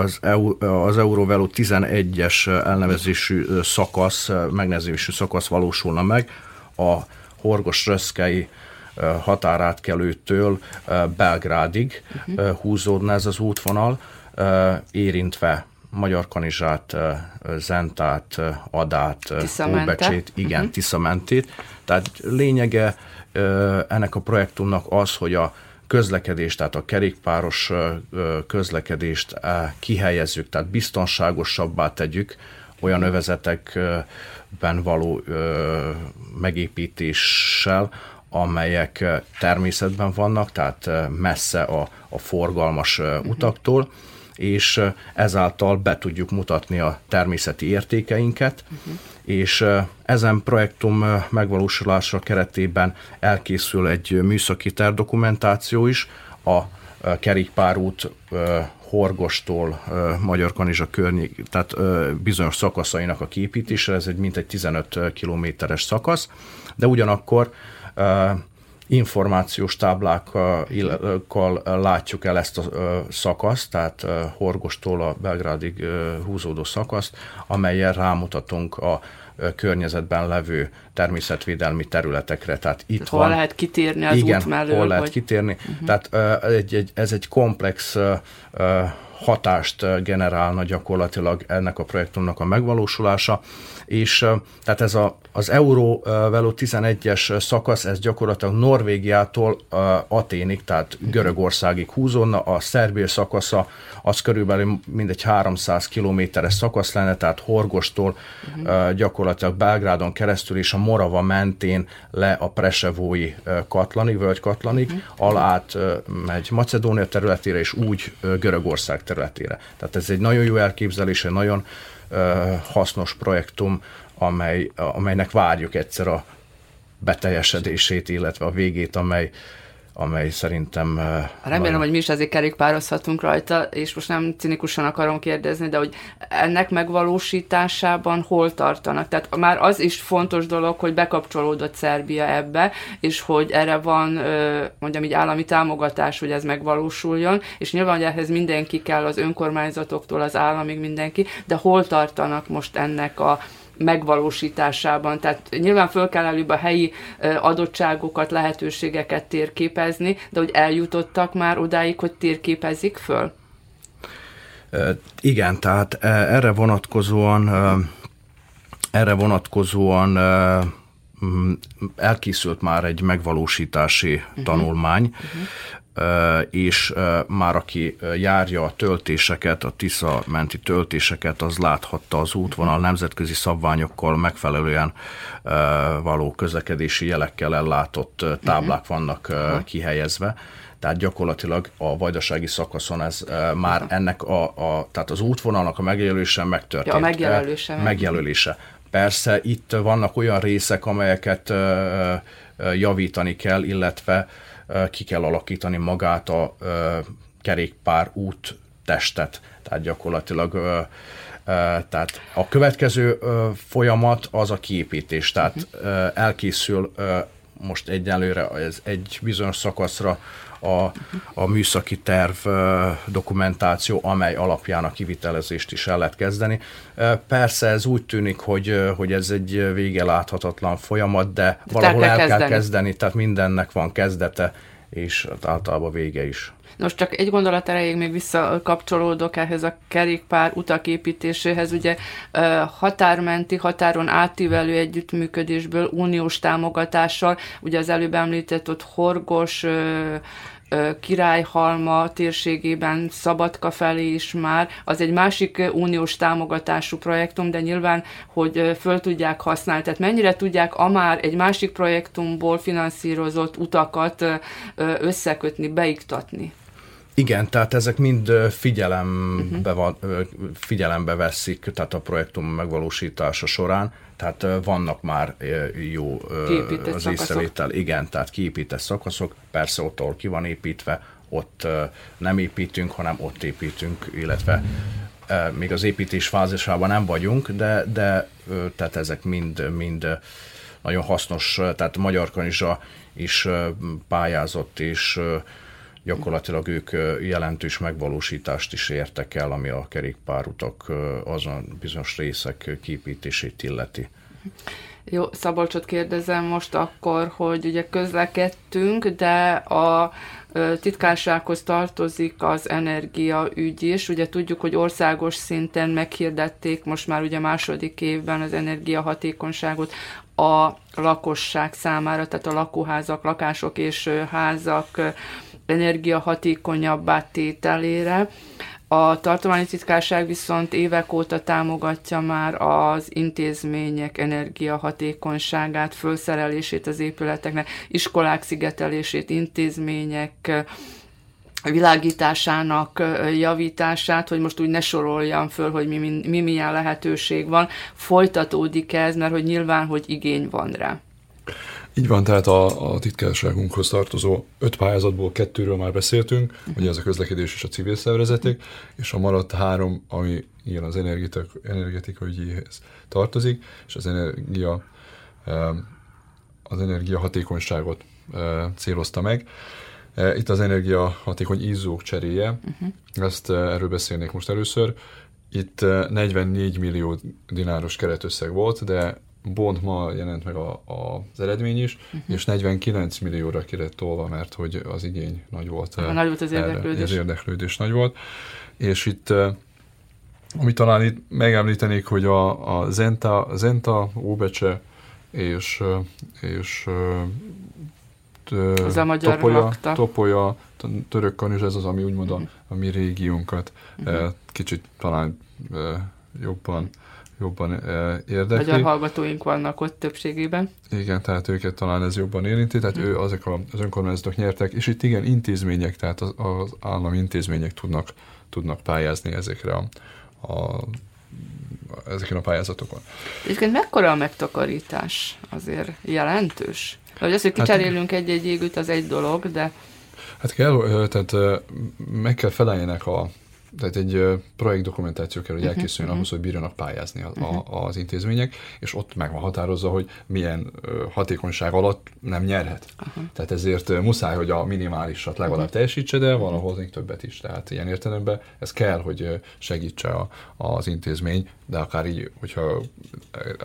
az, EU, az Eurovelo 11-es elnevezésű szakasz, megnevezésű szakasz valósulna meg a Horgos Röszkei határátkelőtől Belgrádig uh-huh. húzódna ez az útvonal, érintve Magyar Kanizsát, Zentát, Adát, Óbecsét, igen, uh-huh. Tiszamentét. Tehát lényege ennek a projektumnak az, hogy a közlekedést, tehát a kerékpáros közlekedést kihelyezzük, tehát biztonságosabbá tegyük olyan övezetekben való megépítéssel, amelyek természetben vannak, tehát messze a, a forgalmas utaktól, és ezáltal be tudjuk mutatni a természeti értékeinket, uh-huh. és ezen projektum megvalósulása keretében elkészül egy műszaki terdokumentáció is, a kerékpárút Horgostól Magyar Kanizsa környék, tehát bizonyos szakaszainak a képítése, ez egy mintegy 15 kilométeres szakasz, de ugyanakkor információs táblákkal látjuk el ezt a szakaszt, tehát Horgostól a Belgrádig húzódó szakaszt, amelyen rámutatunk a környezetben levő természetvédelmi területekre. Tehát itt hol van, lehet kitérni az igen, út mellől? hol lehet vagy... kitérni. Uh-huh. Tehát egy, egy, ez egy komplex hatást generálna gyakorlatilag ennek a projektumnak a megvalósulása, és tehát ez a, az Euró Velo 11-es szakasz, ez gyakorlatilag Norvégiától Aténig, tehát Görögországig húzódna, a Szerbia szakasza az körülbelül mindegy 300 kilométeres szakasz lenne, tehát Horgostól gyakorlatilag Belgrádon keresztül és a Morava mentén le a Presevói Katlanig, Völgy Katlanig, uh-huh. alát megy Macedónia területére, és úgy Görögország területére. Tehát ez egy nagyon jó elképzelés, egy nagyon hasznos projektum, amely, amelynek várjuk egyszer a beteljesedését, illetve a végét, amely amely szerintem... Remélem, nagyon... hogy mi is ezért kerékpározhatunk rajta, és most nem cinikusan akarom kérdezni, de hogy ennek megvalósításában hol tartanak? Tehát már az is fontos dolog, hogy bekapcsolódott Szerbia ebbe, és hogy erre van, mondjam így állami támogatás, hogy ez megvalósuljon, és nyilván, hogy ehhez mindenki kell, az önkormányzatoktól az államig mindenki, de hol tartanak most ennek a megvalósításában. Tehát nyilván föl kell előbb a helyi adottságokat, lehetőségeket térképezni, de hogy eljutottak már odáig, hogy térképezik föl? Igen, tehát erre vonatkozóan erre vonatkozóan elkészült már egy megvalósítási uh-huh. tanulmány, uh-huh és már aki járja a töltéseket, a Tisza menti töltéseket, az láthatta az útvonal nemzetközi szabványokkal megfelelően való közlekedési jelekkel ellátott táblák mhm. vannak kihelyezve tehát gyakorlatilag a vajdasági szakaszon ez már ennek a, a tehát az útvonalnak a megjelölése megtörtént. Ja, a megjelölése. Megjelölése. Persze itt vannak olyan részek, amelyeket javítani kell, illetve ki kell alakítani magát a kerékpár út testet. Tehát gyakorlatilag tehát a következő folyamat az a kiépítés. Tehát elkészül most egyelőre ez egy bizonyos szakaszra a, a műszaki terv dokumentáció, amely alapján a kivitelezést is el lehet kezdeni. Persze ez úgy tűnik, hogy, hogy ez egy vége láthatatlan folyamat, de, de valahol el kell, el kell kezdeni, tehát mindennek van kezdete, és általában vége is. Nos, csak egy gondolat erejéig még visszakapcsolódok ehhez a kerékpár utak építéséhez. Ugye határmenti, határon átívelő együttműködésből, uniós támogatással, ugye az előbb említett ott Horgos, Királyhalma térségében, Szabadka felé is már, az egy másik uniós támogatású projektum, de nyilván, hogy föl tudják használni. Tehát mennyire tudják a már egy másik projektumból finanszírozott utakat összekötni, beiktatni? Igen, tehát ezek mind figyelembe, van, figyelembe veszik, tehát a projektum megvalósítása során, tehát vannak már jó kiépített az észrevétel, igen, tehát kiépített szakaszok, persze ott, ahol ki van építve, ott nem építünk, hanem ott építünk, illetve még az építés fázisában nem vagyunk, de, de tehát ezek mind, mind nagyon hasznos, tehát Magyar Kanizsa is pályázott, és gyakorlatilag ők jelentős megvalósítást is értek el, ami a kerékpárutak azon bizonyos részek képítését illeti. Jó, Szabolcsot kérdezem most akkor, hogy ugye közlekedtünk, de a titkársághoz tartozik az energiaügy is. Ugye tudjuk, hogy országos szinten meghirdették most már ugye második évben az energiahatékonyságot a lakosság számára, tehát a lakóházak, lakások és házak energiahatékonyabbá tételére. A tartományi titkárság viszont évek óta támogatja már az intézmények energiahatékonyságát, felszerelését az épületeknek, iskolák szigetelését, intézmények világításának javítását, hogy most úgy ne soroljam föl, hogy mi, mi, mi milyen lehetőség van. Folytatódik ez, mert hogy nyilván, hogy igény van rá. Így van, tehát a, a titkárságunkhoz tartozó öt pályázatból kettőről már beszéltünk, uh-huh. ugye ez a közlekedés és a civil szervezetek, és a maradt három, ami igen az energetika, energetika ügyéhez tartozik, és az energia az energia hatékonyságot célozta meg. Itt az energia hatékony izzók cseréje, uh-huh. ezt erről beszélnék most először. Itt 44 millió dináros keretösszeg volt, de Bond ma jelent meg a, a, az eredmény is, uh-huh. és 49 millióra ki lett tolva, mert hogy az igény nagy volt. Ha, nagy volt az érdeklődés. Az érdeklődés nagy volt. És itt, amit talán itt megemlítenék, hogy a, a Zenta, Zenta, Óbecse és, és az a magyar Topolya, lakta. Topolya, török kanizs, ez az, ami úgymond a, a mi régiónkat uh-huh. kicsit talán jobban jobban érdekli. Magyar hallgatóink vannak ott többségében. Igen, tehát őket talán ez jobban érinti, tehát mm. ő, azok az önkormányzatok nyertek, és itt igen, intézmények, tehát az, az állami intézmények tudnak, tudnak pályázni ezekre a, a ezeken a pályázatokon. Egyébként mekkora a megtakarítás? Azért jelentős? Vagy az, hogy hát- kicserélünk hát, egy-egy égüt, az egy dolog, de... Hát kell, tehát meg kell feleljenek a, tehát egy projektdokumentáció kell, hogy uh-huh, elkészüljön uh-huh. ahhoz, hogy bírjanak pályázni a, a, az intézmények, és ott meg van határozva, hogy milyen hatékonyság alatt nem nyerhet. Uh-huh. Tehát ezért muszáj, hogy a minimálisat legalább uh-huh. teljesítse, de valahol még többet is. Tehát ilyen értelemben ez kell, hogy segítse a, az intézmény, de akár így, hogyha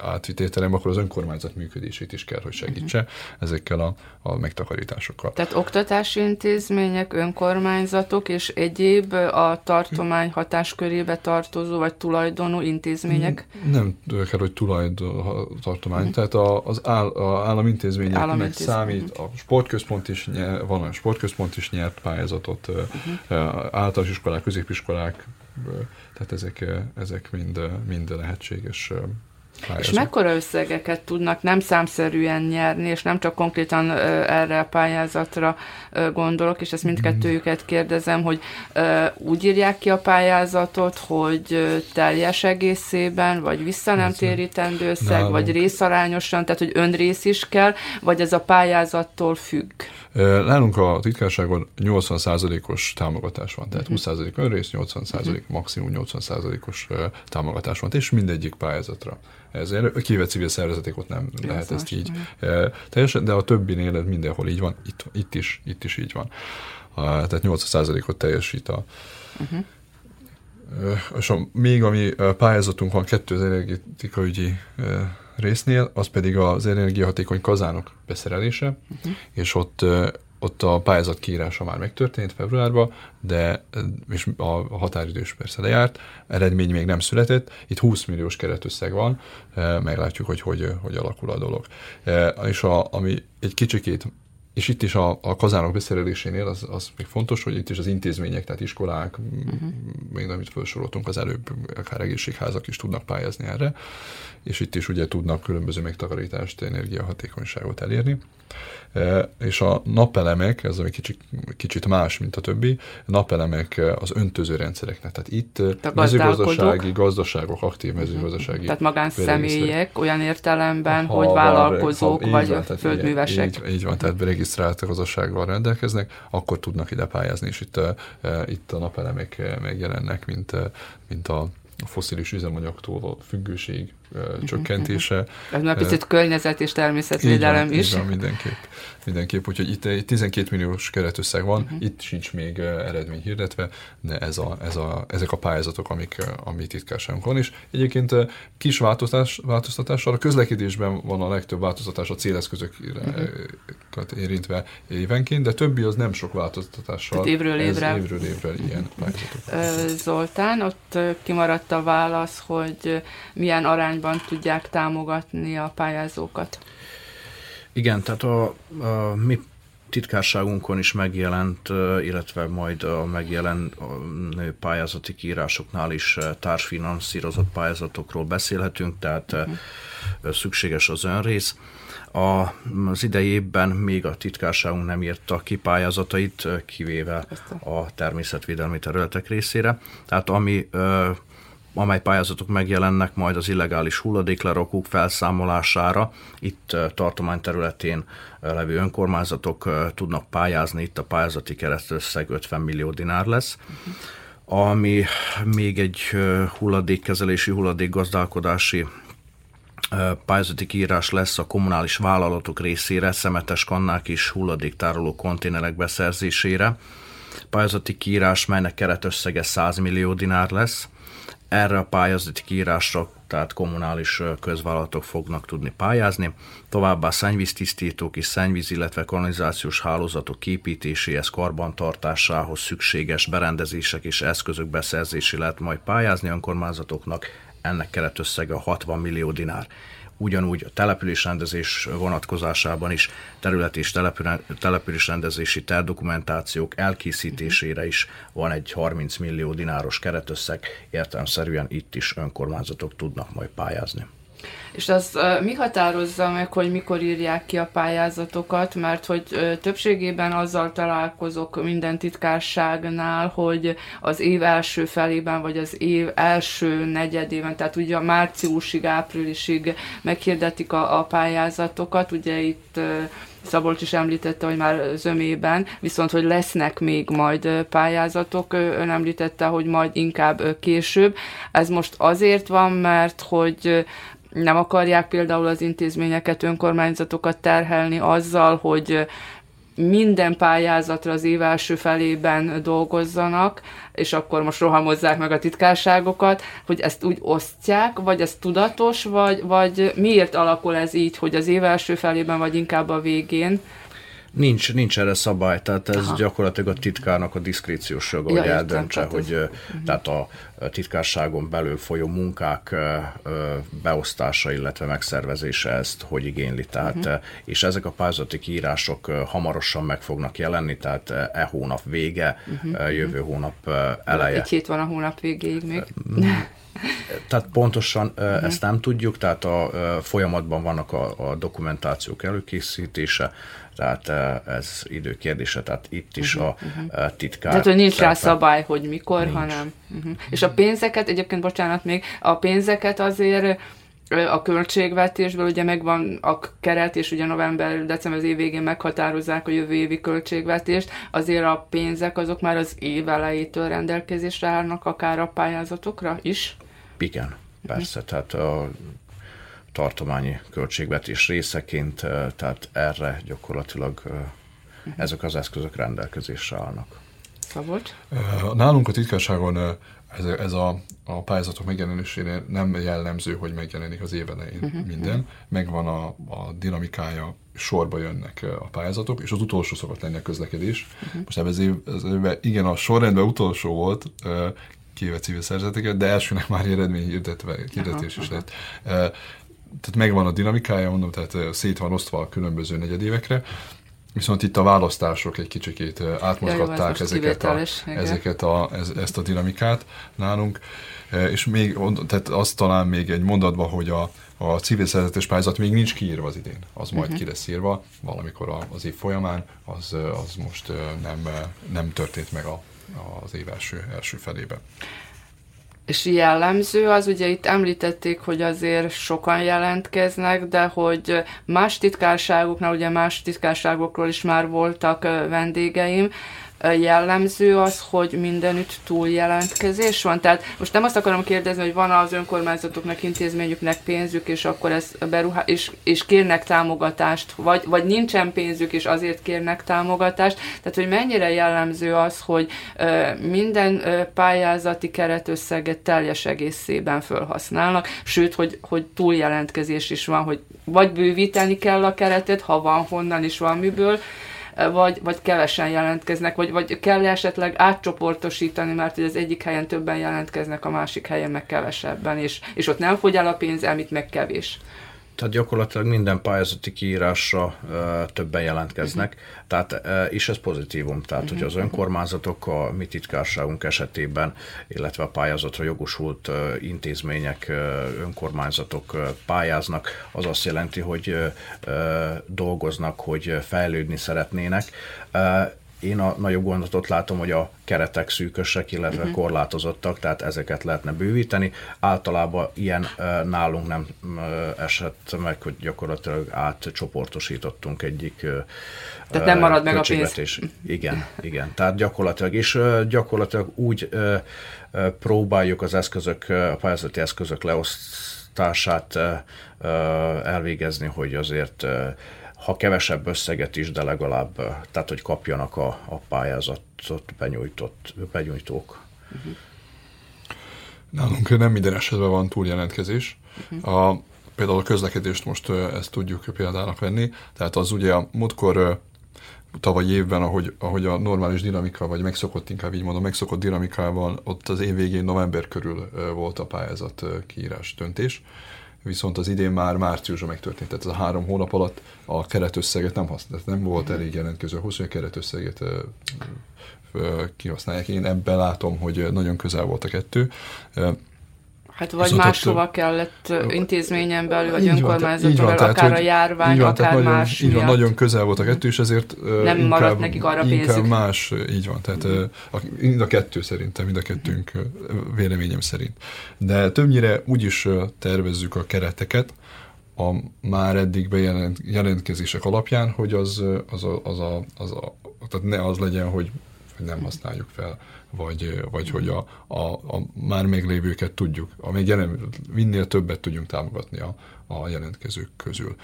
átvitételem, akkor az önkormányzat működését is kell, hogy segítse uh-huh. ezekkel a, a megtakarításokkal. Tehát oktatási intézmények, önkormányzatok és egyéb a tartomány hatáskörébe tartozó vagy tulajdonú intézmények? Nem kell, hogy tulajdon tartomány, uh-huh. tehát a, az áll, a államintézményeknek Állam számít, a sportközpont is nyer, van a sportközpont is nyert pályázatot, uh-huh. általános iskolák, középiskolák, tehát ezek, ezek mind, mind lehetséges pályázat. És mekkora összegeket tudnak nem számszerűen nyerni, és nem csak konkrétan erre a pályázatra gondolok, és ezt mindkettőjüket kérdezem, hogy úgy írják ki a pályázatot, hogy teljes egészében, vagy vissza nem térítendő összeg, vagy részarányosan, tehát hogy önrész is kell, vagy ez a pályázattól függ? Nálunk a titkárságon 80%-os támogatás van, tehát uh-huh. 20% önrész, 80% uh-huh. maximum 80%-os támogatás van, és mindegyik pályázatra. Ez kivéve civil szervezetek ott nem Jó, lehet ezt így e, teljesen, de a többinél mindenhol így van, itt, itt, is, itt is így van. Tehát 80%-ot teljesít a, uh-huh. És a, még ami pályázatunk van kettő az energetikaügyi résznél, az pedig az energiahatékony kazánok beszerelése, uh-huh. és ott ott a pályázat kiírása már megtörtént februárban, de és a határidő is persze lejárt, eredmény még nem született, itt 20 milliós keretösszeg van, meglátjuk, hogy hogy, hogy alakul a dolog. És a, ami egy kicsikét és itt is a, a kazánok beszerelésénél az, az még fontos, hogy itt is az intézmények, tehát iskolák, uh-huh. még amit felsoroltunk az előbb, akár egészségházak is tudnak pályázni erre, és itt is ugye tudnak különböző megtakarítást, energiahatékonyságot elérni. És a napelemek, ez egy kicsit, kicsit más, mint a többi, napelemek az öntöző rendszereknek. Tehát itt mezőgazdasági gazdaságok, aktív mezőgazdasági. Tehát magánszemélyek olyan értelemben, ha, hogy vállalkozók ha, vagy van, földművesek. Így, így van, tehát regisztrált gazdasággal rendelkeznek, akkor tudnak ide pályázni, és itt, itt a napelemek megjelennek, mint, mint a foszilis üzemanyagtól a függőség csökkentése. Ez már picit környezet és természetvédelem van, is. Így van, mindenképp. mindenképp. Úgyhogy itt egy 12 milliós keretösszeg van, uh-huh. itt sincs még eredmény hirdetve, de ez a, ez a, ezek a pályázatok, amik, ami titkárságunk van. És egyébként kis változtatás, változtatással a közlekedésben van a legtöbb változtatás a céleszközöket uh-huh. érintve évenként, de többi az nem sok változtatással. Tehát évről évre. évről évre ilyen pályázatok. Zoltán, ott kimaradt a válasz, hogy milyen arányban tudják támogatni a pályázókat. Igen, tehát a, a mi titkárságunkon is megjelent, illetve majd a megjelenő pályázati kiírásoknál is társfinanszírozott pályázatokról beszélhetünk, tehát szükséges az önrész. A, az idei évben még a titkárságunk nem írta ki pályázatait, kivéve a természetvédelmi területek részére. Tehát ami amely pályázatok megjelennek majd az illegális hulladéklerakók felszámolására. Itt tartomány területén levő önkormányzatok tudnak pályázni, itt a pályázati keresztösszeg 50 millió dinár lesz. Ami még egy hulladékkezelési, hulladékgazdálkodási pályázati kiírás lesz a kommunális vállalatok részére, szemetes kannák és hulladéktároló konténerek beszerzésére. Pályázati kiírás, melynek keretösszege 100 millió dinár lesz erre a pályázati kiírásra, tehát kommunális közvállalatok fognak tudni pályázni. Továbbá szennyvíztisztítók és szennyvíz, illetve kanalizációs hálózatok képítéséhez, karbantartásához szükséges berendezések és eszközök beszerzési lehet majd pályázni önkormányzatoknak. Ennek keretösszege a 60 millió dinár ugyanúgy a településrendezés vonatkozásában is terület és településrendezési tervdokumentációk elkészítésére is van egy 30 millió dináros keretösszeg, értelemszerűen itt is önkormányzatok tudnak majd pályázni. És az mi határozza meg, hogy mikor írják ki a pályázatokat, mert hogy többségében azzal találkozok minden titkárságnál, hogy az év első felében, vagy az év első negyedében, tehát ugye márciusig, áprilisig meghirdetik a, a pályázatokat, ugye itt Szabolcs is említette, hogy már zömében, viszont hogy lesznek még majd pályázatok, ön említette, hogy majd inkább később. Ez most azért van, mert hogy nem akarják például az intézményeket, önkormányzatokat terhelni azzal, hogy minden pályázatra az év első felében dolgozzanak, és akkor most rohamozzák meg a titkárságokat, hogy ezt úgy osztják, vagy ez tudatos, vagy, vagy miért alakul ez így, hogy az év első felében, vagy inkább a végén? Nincs, nincs erre szabály, tehát ez Aha. gyakorlatilag a titkárnak a diszkréciós joga, hogy ja, eldöntse, tehát hogy ez... uh-huh. tehát a titkárságon belül folyó munkák beosztása, illetve megszervezése ezt hogy igényli. Tehát, uh-huh. És ezek a pályázati kiírások hamarosan meg fognak jelenni, tehát e hónap vége, uh-huh. jövő hónap eleje. Egy hét van a hónap végéig még. Tehát pontosan uh-huh. ezt nem tudjuk, tehát a folyamatban vannak a, a dokumentációk előkészítése, tehát ez idő kérdése, tehát itt is uh-huh, a uh-huh. titkár. Tehát, hogy nincs rá szabály, hogy mikor, nincs. hanem. Uh-huh. És a pénzeket, egyébként bocsánat még, a pénzeket azért a költségvetésből ugye megvan a keret, és ugye november, december az év végén meghatározzák a jövő évi költségvetést, azért a pénzek azok már az év elejétől rendelkezésre állnak, akár a pályázatokra is? Igen, persze, tehát a tartományi költségvetés részeként, tehát erre gyakorlatilag ezek az eszközök rendelkezésre állnak. Szabolcs? Nálunk a titkárságon ez, ez a, a pályázatok megjelenésénél nem jellemző, hogy megjelenik az év elején uh-huh, minden. Uh-huh. Megvan a, a dinamikája, sorba jönnek a pályázatok, és az utolsó szokott lenni a közlekedés. Uh-huh. Most ebben az, év, az évben, igen, a sorrendben utolsó volt, kivéve civil szerzeteket, de elsőnek már eredmény hirdetve, hirdetés is lett tehát megvan a dinamikája, mondom, tehát szét van osztva a különböző negyedévekre, Viszont itt a választások egy kicsikét átmozgatták ja, ezeket, a, ezeket a, ez, ezt a dinamikát nálunk. És még, tehát azt talán még egy mondatban, hogy a, a civil szerzetes pályázat még nincs kiírva az idén, az majd uh-huh. ki lesz írva valamikor az év folyamán, az, az most nem, nem történt meg a, az év első, első felében. És jellemző az, ugye itt említették, hogy azért sokan jelentkeznek, de hogy más titkárságoknál, ugye más titkárságokról is már voltak vendégeim, jellemző az, hogy mindenütt túljelentkezés van. Tehát most nem azt akarom kérdezni, hogy van az önkormányzatoknak, intézményüknek pénzük, és akkor ez beruhá- és, és kérnek támogatást, vagy, vagy nincsen pénzük, és azért kérnek támogatást. Tehát, hogy mennyire jellemző az, hogy minden pályázati keretösszeget teljes egészében felhasználnak, sőt, hogy, hogy túljelentkezés is van, hogy vagy bővíteni kell a keretet, ha van honnan is van miből, vagy, vagy kevesen jelentkeznek, vagy, vagy kell esetleg átcsoportosítani, mert az egyik helyen többen jelentkeznek, a másik helyen meg kevesebben, és, és ott nem fogy el a pénz, amit meg kevés. Tehát gyakorlatilag minden pályázati kiírásra uh, többen jelentkeznek, uh-huh. tehát uh, is ez pozitívum. Tehát, uh-huh. hogy az önkormányzatok a mi titkárságunk esetében, illetve a pályázatra jogosult uh, intézmények, uh, önkormányzatok uh, pályáznak, az azt jelenti, hogy uh, dolgoznak, hogy fejlődni szeretnének. Uh, én a nagyobb gondot látom, hogy a keretek szűkösek, illetve uh-huh. korlátozottak, tehát ezeket lehetne bővíteni. Általában ilyen nálunk nem esett meg, hogy gyakorlatilag átcsoportosítottunk egyik Tehát nem marad meg a pénz. Igen, igen. Tehát gyakorlatilag, és uh, gyakorlatilag úgy próbáljuk az eszközök, a pályázati eszközök leosztását elvégezni, hogy azért ha kevesebb összeget is, de legalább, tehát hogy kapjanak a, a pályázatot benyújtott, benyújtók. Uh-huh. Nálunk nem minden esetben van túljelentkezés. Uh-huh. A, például a közlekedést most ezt tudjuk példának venni, tehát az ugye a múltkor tavaly évben, ahogy, ahogy a normális dinamika, vagy megszokott, inkább így mondom, megszokott dinamikával, ott az év végén november körül volt a pályázat kiírás döntés, viszont az idén már márciusban megtörtént, tehát ez a három hónap alatt a keretösszeget nem használt, nem volt mhm. elég jelentkező ahhoz, hogy a keretösszeget kihasználják. Én ebben látom, hogy nagyon közel volt a kettő. Hát vagy Viszont máshova ott, kellett intézményen belül, vagy önkormányzaton belül, akár tehát, a járvány, van, akár nagyon, más Így van, nagyon közel volt a kettő, és ezért nem inkább, maradt nekik arra inkább pénzük. más, így van, tehát mm. a, mind a kettő szerintem, mind a kettőnk véleményem szerint. De többnyire úgy is tervezzük a kereteket, a már eddig bejelent, jelentkezések alapján, hogy az, az, a, az, a, az a, tehát ne az legyen, hogy nem használjuk fel vagy, vagy hogy a, a, a már meglévőket tudjuk, a még jelen, minél többet tudjunk támogatni a, a jelentkezők közül.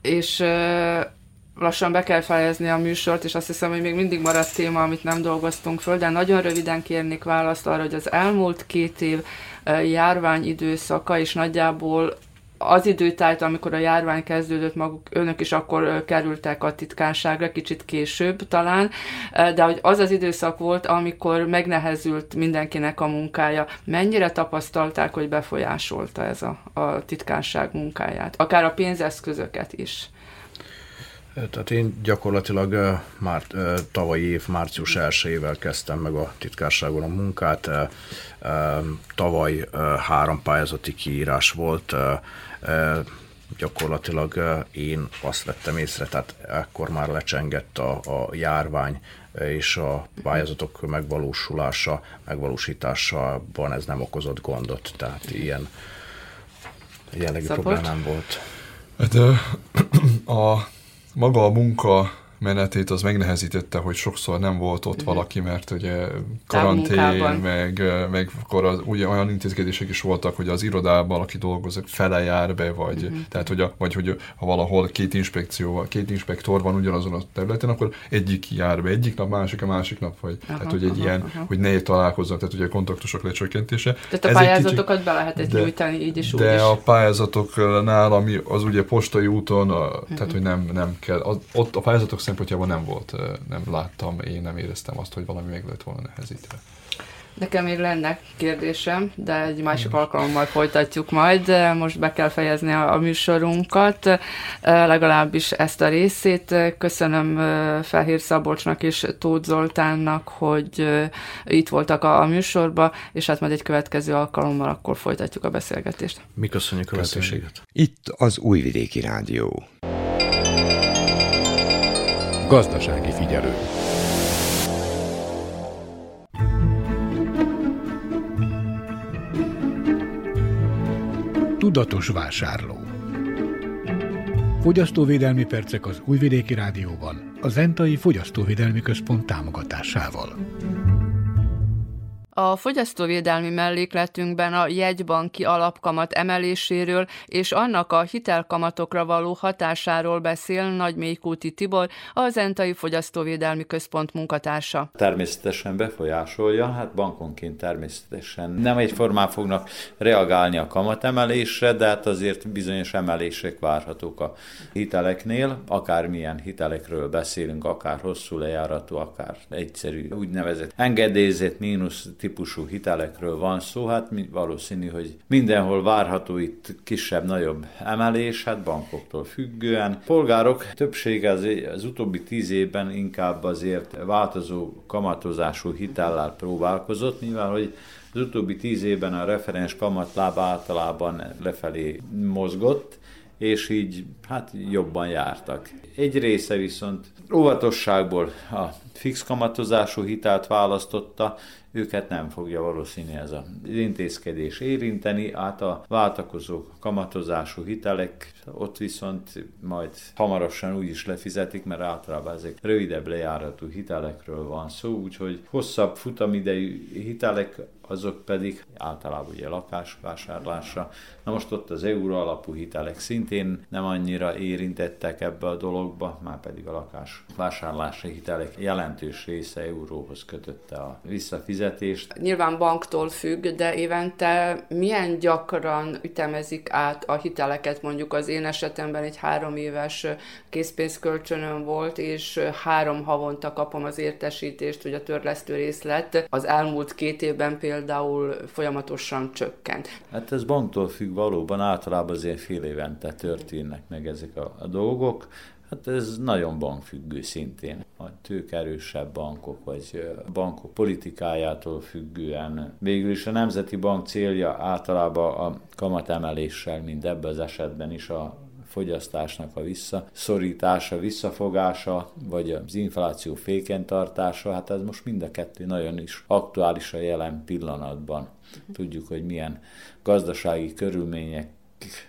És lassan be kell fejezni a műsort, és azt hiszem, hogy még mindig maradt téma, amit nem dolgoztunk föl, de nagyon röviden kérnék választ arra, hogy az elmúlt két év járvány időszaka, és nagyjából az időtájt, amikor a járvány kezdődött, maguk önök is akkor kerültek a titkárságra, kicsit később talán, de hogy az az időszak volt, amikor megnehezült mindenkinek a munkája. Mennyire tapasztalták, hogy befolyásolta ez a, a titkárság munkáját? Akár a pénzeszközöket is. Tehát én gyakorlatilag már tavalyi év március 1 kezdtem meg a titkárságon a munkát. Tavaly három pályázati kiírás volt, gyakorlatilag én azt vettem észre, tehát ekkor már lecsengett a, a járvány, és a pályázatok megvalósulása, megvalósításában ez nem okozott gondot, tehát ilyen jellegű problémám volt. Hát, a, maga a munka menetét az megnehezítette, hogy sokszor nem volt ott uh-huh. valaki, mert ugye karantén, meg, meg akkor az, ugye olyan intézkedések is voltak, hogy az irodában, aki dolgozik, fele jár be, vagy, uh-huh. tehát, hogy, a, vagy hogy ha valahol két inspekció, két inspektor van ugyanazon a területen, akkor egyik jár be egyik nap, másik a másik nap, vagy aha, tehát, hogy egy aha, ilyen, aha. hogy ne találkozzanak, tehát ugye a kontaktusok lecsökkentése. Tehát a Ez pályázatokat kicsi, be lehetett de, nyújtani így is, De úgy a pályázatoknál, ami az ugye postai úton, a, uh-huh. tehát, hogy nem, nem kell, az, ott a pályázatok szempontjából nem volt, nem láttam, én nem éreztem azt, hogy valami meg lett volna nehezítve. Nekem még lenne kérdésem, de egy másik alkalommal folytatjuk majd. Most be kell fejezni a, műsorunkat, legalábbis ezt a részét. Köszönöm Felhír Szabolcsnak és Tóth Zoltánnak, hogy itt voltak a, a műsorba, és hát majd egy következő alkalommal akkor folytatjuk a beszélgetést. Mi köszönjük a lehetőséget. Itt az Újvidéki Rádió. Gazdasági figyelő. Tudatos vásárló. Fogyasztóvédelmi percek az Újvidéki Rádióban, a Zentai Fogyasztóvédelmi Központ támogatásával. A fogyasztóvédelmi mellékletünkben a jegybanki alapkamat emeléséről és annak a hitelkamatokra való hatásáról beszél Nagy Mélykúti Tibor, az Entai Fogyasztóvédelmi Központ munkatársa. Természetesen befolyásolja, hát bankonként természetesen nem egyformán fognak reagálni a kamatemelésre, de hát azért bizonyos emelések várhatók a hiteleknél, akármilyen hitelekről beszélünk, akár hosszú lejáratú, akár egyszerű úgynevezett engedélyezett mínusz típusú hitelekről van szó, hát valószínű, hogy mindenhol várható itt kisebb-nagyobb emelés, hát bankoktól függően. Polgárok többsége az, az utóbbi tíz évben inkább azért változó kamatozású hitellel próbálkozott, mivel hogy az utóbbi tíz évben a referens kamatláb általában lefelé mozgott, és így hát jobban jártak. Egy része viszont óvatosságból a fix kamatozású hitelt választotta, őket nem fogja valószínű ez az intézkedés érinteni, át a váltakozó kamatozású hitelek ott viszont majd hamarosan úgy is lefizetik, mert általában ezek rövidebb lejáratú hitelekről van szó, úgyhogy hosszabb futamidejű hitelek azok pedig általában ugye lakásvásárlásra. Na most ott az euró alapú hitelek szintén nem annyira érintettek ebbe a dologba, már pedig a lakásvásárlási hitelek jelentős része euróhoz kötötte a visszafizetést. Nyilván banktól függ, de évente milyen gyakran ütemezik át a hiteleket, mondjuk az én esetemben egy három éves készpénzkölcsönöm volt, és három havonta kapom az értesítést, hogy a törlesztő részlet az elmúlt két évben például például folyamatosan csökkent. Hát ez banktól függ valóban, általában azért fél évente történnek meg ezek a, a dolgok. Hát ez nagyon bankfüggő szintén. A tőkerősebb bankok, vagy bankok politikájától függően. Végül is a Nemzeti Bank célja általában a kamatemeléssel, mint ebben az esetben is a fogyasztásnak a visszaszorítása, visszafogása, vagy az infláció féken tartása, hát ez most mind a kettő nagyon is aktuális a jelen pillanatban. Tudjuk, hogy milyen gazdasági körülmények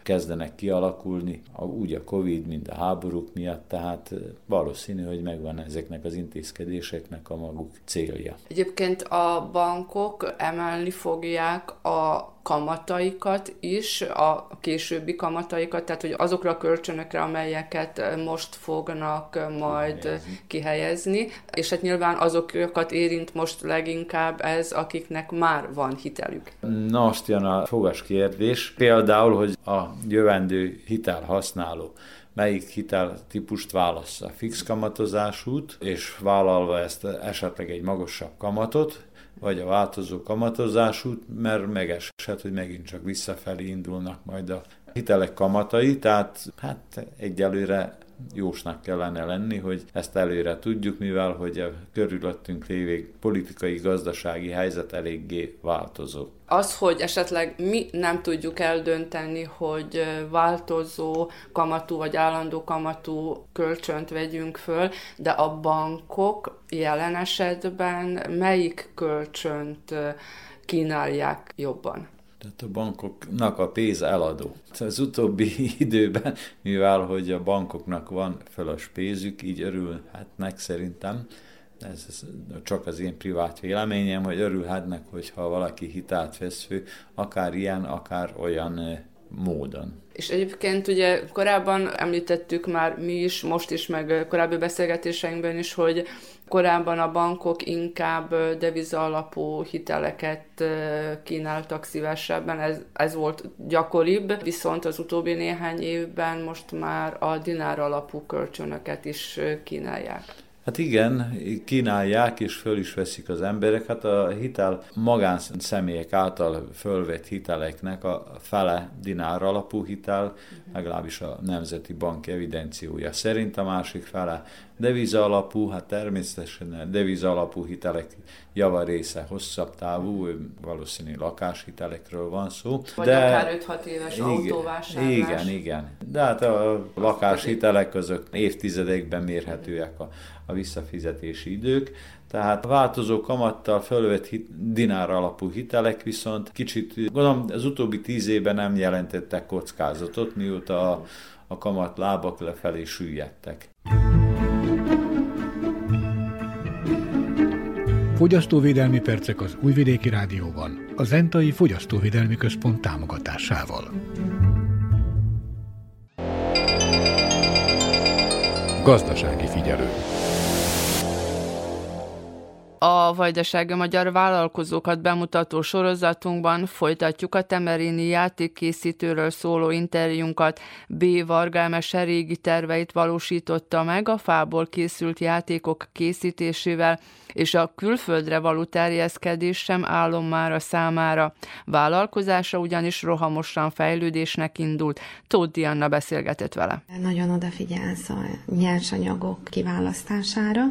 kezdenek kialakulni, úgy a Covid, mint a háborúk miatt, tehát valószínű, hogy megvan ezeknek az intézkedéseknek a maguk célja. Egyébként a bankok emelni fogják a kamataikat is, a későbbi kamataikat, tehát hogy azokra a kölcsönökre, amelyeket most fognak majd kihelyezni, kihelyezni és hát nyilván azokat érint most leginkább ez, akiknek már van hitelük. Na, azt jön a fogas kérdés, például, hogy a jövendő hitel használó melyik hitel típust válassza. Fix kamatozásút, és vállalva ezt esetleg egy magasabb kamatot, vagy a változó kamatozásút, mert megeshet, hogy megint csak visszafelé indulnak majd a hitelek kamatai, tehát hát egyelőre jósnak kellene lenni, hogy ezt előre tudjuk, mivel hogy a körülöttünk lévő politikai, gazdasági helyzet eléggé változó. Az, hogy esetleg mi nem tudjuk eldönteni, hogy változó kamatú vagy állandó kamatú kölcsönt vegyünk föl, de a bankok jelen esetben melyik kölcsönt kínálják jobban? Tehát a bankoknak a pénz eladó. Az utóbbi időben, mivel hogy a bankoknak van fölös pénzük, így örülhetnek szerintem, ez csak az én privát véleményem, hogy örülhetnek, hogyha valaki hitelt vesz fő, akár ilyen, akár olyan módon. És egyébként ugye korábban említettük már mi is, most is, meg korábbi beszélgetéseinkben is, hogy korábban a bankok inkább deviza alapú hiteleket kínáltak szívesebben, ez, ez volt gyakoribb, viszont az utóbbi néhány évben most már a dinár alapú kölcsönöket is kínálják. Hát igen, kínálják és föl is veszik az emberek. Hát a hitel magánszemélyek által fölvett hiteleknek a fele dinár alapú hitel, legalábbis a Nemzeti Bank evidenciója szerint, a másik fele deviza alapú, hát természetesen a deviza alapú hitelek java része hosszabb távú, valószínű lakáshitelekről van szó. Vagy de, akár 5-6 éves igen, autóvásárlás. Igen, igen. De hát a lakáshitelek azok évtizedekben mérhetőek a, a visszafizetési idők. Tehát a változó kamattal fölvett hit, dinár alapú hitelek viszont kicsit, gondolom az utóbbi tíz évben nem jelentettek kockázatot, mióta a, a kamat lábak lefelé süllyedtek. Fogyasztóvédelmi percek az Újvidéki Rádióban, a Zentai Fogyasztóvédelmi Központ támogatásával. Gazdasági figyelő. A Vajdasági Magyar Vállalkozókat bemutató sorozatunkban folytatjuk a Temerini játékkészítőről szóló interjúnkat. B. Vargámese régi terveit valósította meg a fából készült játékok készítésével, és a külföldre való terjeszkedés sem állom már a számára. Vállalkozása ugyanis rohamosan fejlődésnek indult. Tóth Anna beszélgetett vele. Nagyon odafigyelsz a nyersanyagok kiválasztására,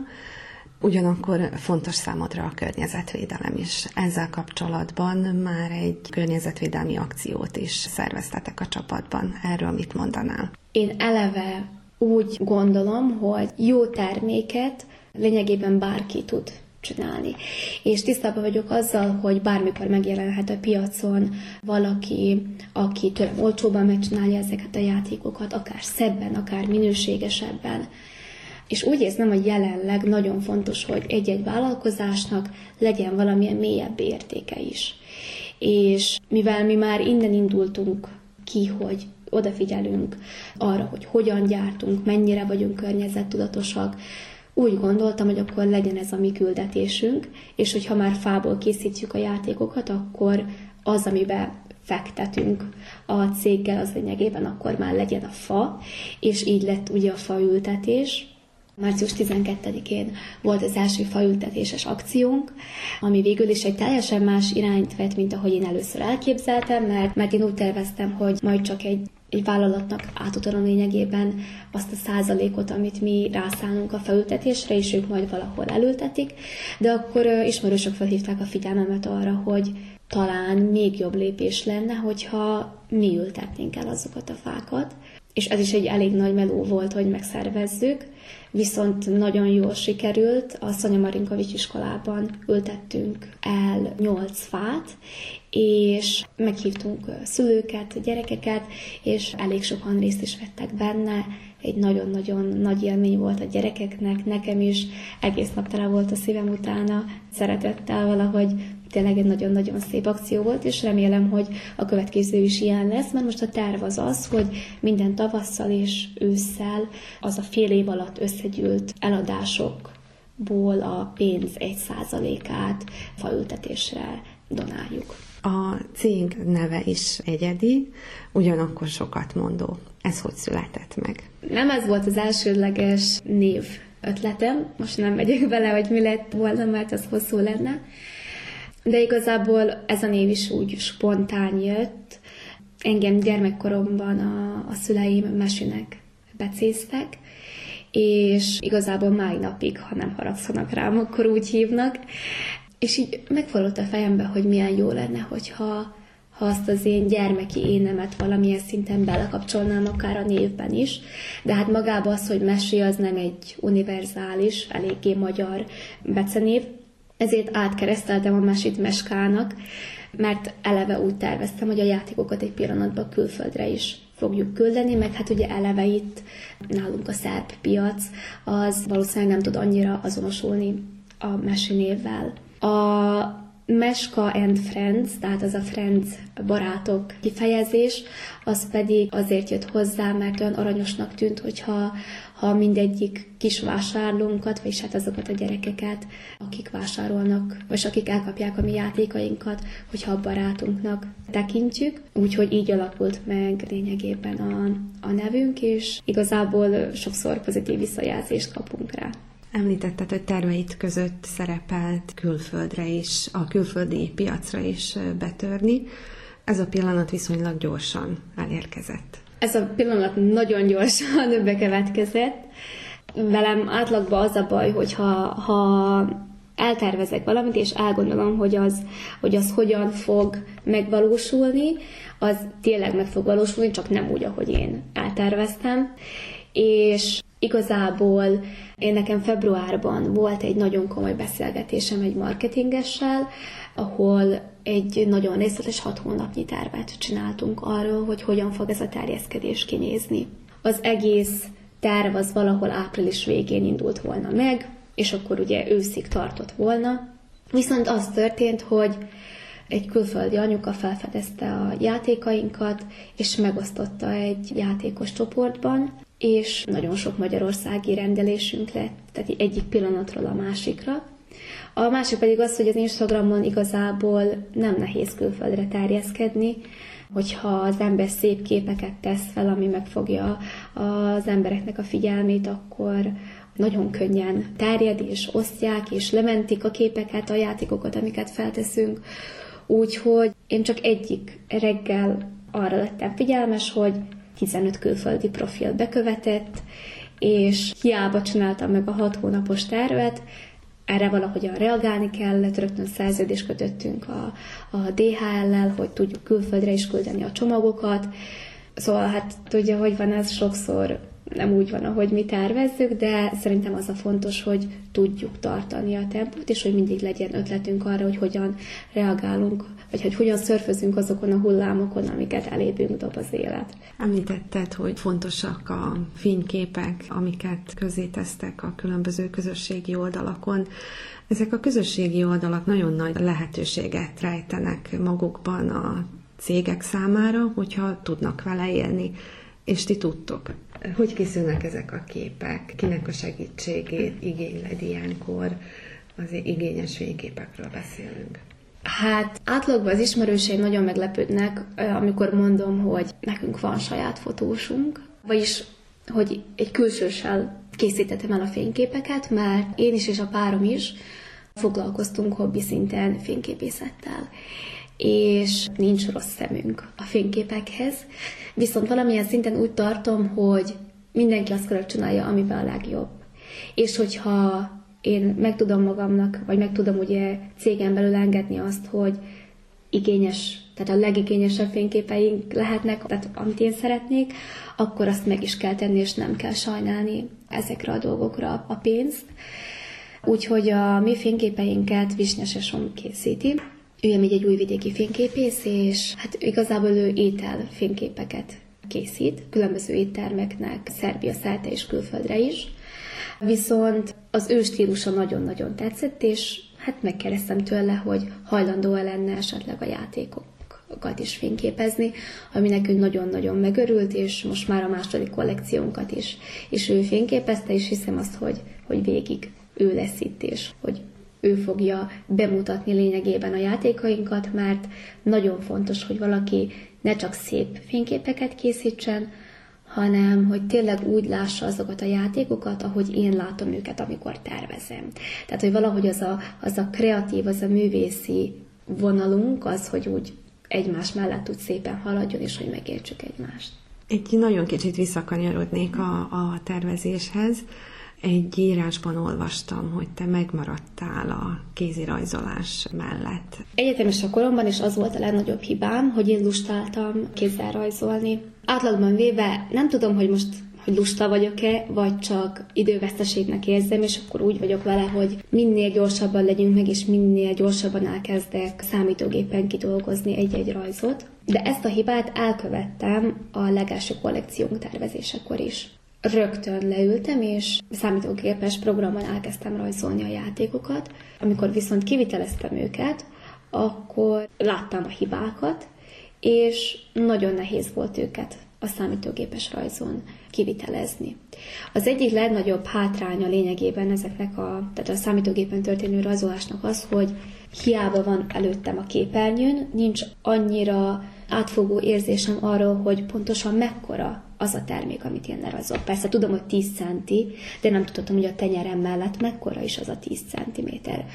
Ugyanakkor fontos számodra a környezetvédelem is. Ezzel kapcsolatban már egy környezetvédelmi akciót is szerveztetek a csapatban. Erről mit mondanál? Én eleve úgy gondolom, hogy jó terméket lényegében bárki tud csinálni. És tisztában vagyok azzal, hogy bármikor megjelenhet a piacon valaki, aki több olcsóban megcsinálja ezeket a játékokat, akár szebben, akár minőségesebben. És úgy érzem, hogy jelenleg nagyon fontos, hogy egy-egy vállalkozásnak legyen valamilyen mélyebb értéke is. És mivel mi már innen indultunk ki, hogy odafigyelünk arra, hogy hogyan gyártunk, mennyire vagyunk környezettudatosak, úgy gondoltam, hogy akkor legyen ez a mi küldetésünk, és hogyha már fából készítjük a játékokat, akkor az, amiben fektetünk a céggel, az lényegében akkor már legyen a fa, és így lett ugye a faültetés, Március 12-én volt az első faültetéses akciónk, ami végül is egy teljesen más irányt vett, mint ahogy én először elképzeltem, mert, mert én úgy terveztem, hogy majd csak egy egy vállalatnak átutarom lényegében azt a százalékot, amit mi rászállunk a felültetésre, és ők majd valahol elültetik, de akkor ismerősök felhívták a figyelmemet arra, hogy talán még jobb lépés lenne, hogyha mi ültetnénk el azokat a fákat, és ez is egy elég nagy meló volt, hogy megszervezzük, viszont nagyon jól sikerült. A Szanya Marinkovics iskolában ültettünk el nyolc fát, és meghívtunk szülőket, gyerekeket, és elég sokan részt is vettek benne. Egy nagyon-nagyon nagy élmény volt a gyerekeknek, nekem is egész nap tele volt a szívem utána, szeretettel valahogy tényleg egy nagyon-nagyon szép akció volt, és remélem, hogy a következő is ilyen lesz, mert most a terv az az, hogy minden tavasszal és ősszel az a fél év alatt összegyűlt eladásokból a pénz egy százalékát faültetésre donáljuk. A cég neve is egyedi, ugyanakkor sokat mondó. Ez hogy született meg? Nem ez volt az elsődleges név ötletem, most nem megyek bele, hogy mi lett volna, mert az hosszú lenne. De igazából ez a név is úgy spontán jött. Engem gyermekkoromban a, a szüleim mesének becéztek, és igazából máj napig, ha nem haragszanak rám, akkor úgy hívnak. És így megfordult a fejembe, hogy milyen jó lenne, hogyha ha azt az én gyermeki énemet valamilyen szinten belekapcsolnám, akár a névben is. De hát magában az, hogy mesé az nem egy univerzális, eléggé magyar becenév, ezért átkereszteltem a mesét meskának, mert eleve úgy terveztem, hogy a játékokat egy pillanatban külföldre is fogjuk küldeni, meg hát ugye eleve itt nálunk a szerb piac, az valószínűleg nem tud annyira azonosulni a mesinévvel. A Meska and Friends, tehát az a Friends barátok kifejezés, az pedig azért jött hozzá, mert olyan aranyosnak tűnt, hogyha ha mindegyik kis vásárlónkat, vagy hát azokat a gyerekeket, akik vásárolnak, vagy akik elkapják a mi játékainkat, hogyha a barátunknak tekintjük. Úgyhogy így alakult meg lényegében a, a nevünk, és igazából sokszor pozitív visszajelzést kapunk rá. Említetted, hogy terveit között szerepelt külföldre is, a külföldi piacra is betörni. Ez a pillanat viszonylag gyorsan elérkezett. Ez a pillanat nagyon gyorsan bekövetkezett. Velem átlagban az a baj, hogy ha, ha eltervezek valamit, és elgondolom, hogy az, hogy az hogyan fog megvalósulni, az tényleg meg fog valósulni, csak nem úgy, ahogy én elterveztem. És igazából én nekem februárban volt egy nagyon komoly beszélgetésem egy marketingessel, ahol egy nagyon részletes hat hónapnyi tervet csináltunk arról, hogy hogyan fog ez a terjeszkedés kinézni. Az egész terv az valahol április végén indult volna meg, és akkor ugye őszig tartott volna. Viszont az történt, hogy egy külföldi anyuka felfedezte a játékainkat, és megosztotta egy játékos csoportban, és nagyon sok magyarországi rendelésünk lett, tehát egyik pillanatról a másikra. A másik pedig az, hogy az Instagramon igazából nem nehéz külföldre terjeszkedni, hogyha az ember szép képeket tesz fel, ami megfogja az embereknek a figyelmét, akkor nagyon könnyen terjed, és osztják, és lementik a képeket, a játékokat, amiket felteszünk. Úgyhogy én csak egyik reggel arra lettem figyelmes, hogy 15 külföldi profil bekövetett, és hiába csináltam meg a hat hónapos tervet, erre valahogyan reagálni kellett, rögtön szerződést kötöttünk a, a DHL-lel, hogy tudjuk külföldre is küldeni a csomagokat. Szóval hát tudja, hogy van ez sokszor nem úgy van, ahogy mi tervezzük, de szerintem az a fontos, hogy tudjuk tartani a tempót, és hogy mindig legyen ötletünk arra, hogy hogyan reagálunk, vagy hogy hogyan szörfözünk azokon a hullámokon, amiket elébünk dob az élet. Említetted, hogy fontosak a fényképek, amiket közé tesztek a különböző közösségi oldalakon. Ezek a közösségi oldalak nagyon nagy lehetőséget rejtenek magukban a cégek számára, hogyha tudnak vele élni. És ti tudtok. Hogy készülnek ezek a képek? Kinek a segítségét igényled ilyenkor? Az igényes fényképekről beszélünk. Hát átlagban az ismerőseim nagyon meglepődnek, amikor mondom, hogy nekünk van saját fotósunk, vagyis, hogy egy külsőssel készítettem el a fényképeket, mert én is és a párom is foglalkoztunk hobbi szinten fényképészettel. És nincs rossz szemünk a fényképekhez, viszont valamilyen szinten úgy tartom, hogy mindenki azt kell, csinálja, amiben a legjobb. És hogyha én meg tudom magamnak, vagy meg tudom ugye cégen belül engedni azt, hogy igényes, tehát a legigényesebb fényképeink lehetnek, tehát amit én szeretnék, akkor azt meg is kell tenni, és nem kell sajnálni ezekre a dolgokra a pénzt. Úgyhogy a mi fényképeinket Visnyesesom készíti, ő még egy újvidéki fényképész, és hát igazából ő étel fényképeket készít, különböző éttermeknek, Szerbia szerte és külföldre is. Viszont az ő stílusa nagyon-nagyon tetszett, és hát megkérdeztem tőle, hogy hajlandó-e lenne esetleg a játékokat is fényképezni, ami nekünk nagyon-nagyon megörült, és most már a második kollekciónkat is, és ő fényképezte, és hiszem azt, hogy, hogy végig ő lesz itt, és hogy ő fogja bemutatni lényegében a játékainkat, mert nagyon fontos, hogy valaki ne csak szép fényképeket készítsen, hanem hogy tényleg úgy lássa azokat a játékokat, ahogy én látom őket, amikor tervezem. Tehát, hogy valahogy az a, az a kreatív, az a művészi vonalunk, az, hogy úgy egymás mellett úgy szépen haladjon, és hogy megértsük egymást. Egy nagyon kicsit visszakanyarodnék a, a tervezéshez. Egy írásban olvastam, hogy te megmaradtál a kézirajzolás mellett. Egyetemes a koromban is az volt a legnagyobb hibám, hogy én lustáltam kézzel rajzolni. Átlagban véve nem tudom, hogy most hogy lusta vagyok-e, vagy csak időveszteségnek érzem, és akkor úgy vagyok vele, hogy minél gyorsabban legyünk meg, és minél gyorsabban elkezdek számítógépen kidolgozni egy-egy rajzot. De ezt a hibát elkövettem a legelső kollekciónk tervezésekor is rögtön leültem, és számítógépes programmal elkezdtem rajzolni a játékokat. Amikor viszont kiviteleztem őket, akkor láttam a hibákat, és nagyon nehéz volt őket a számítógépes rajzon kivitelezni. Az egyik legnagyobb hátránya lényegében ezeknek a, tehát a számítógépen történő rajzolásnak az, hogy hiába van előttem a képernyőn, nincs annyira átfogó érzésem arról, hogy pontosan mekkora az a termék, amit én lerajzolok. Persze tudom, hogy 10 centi, de nem tudtam, hogy a tenyerem mellett mekkora is az a 10 centiméter.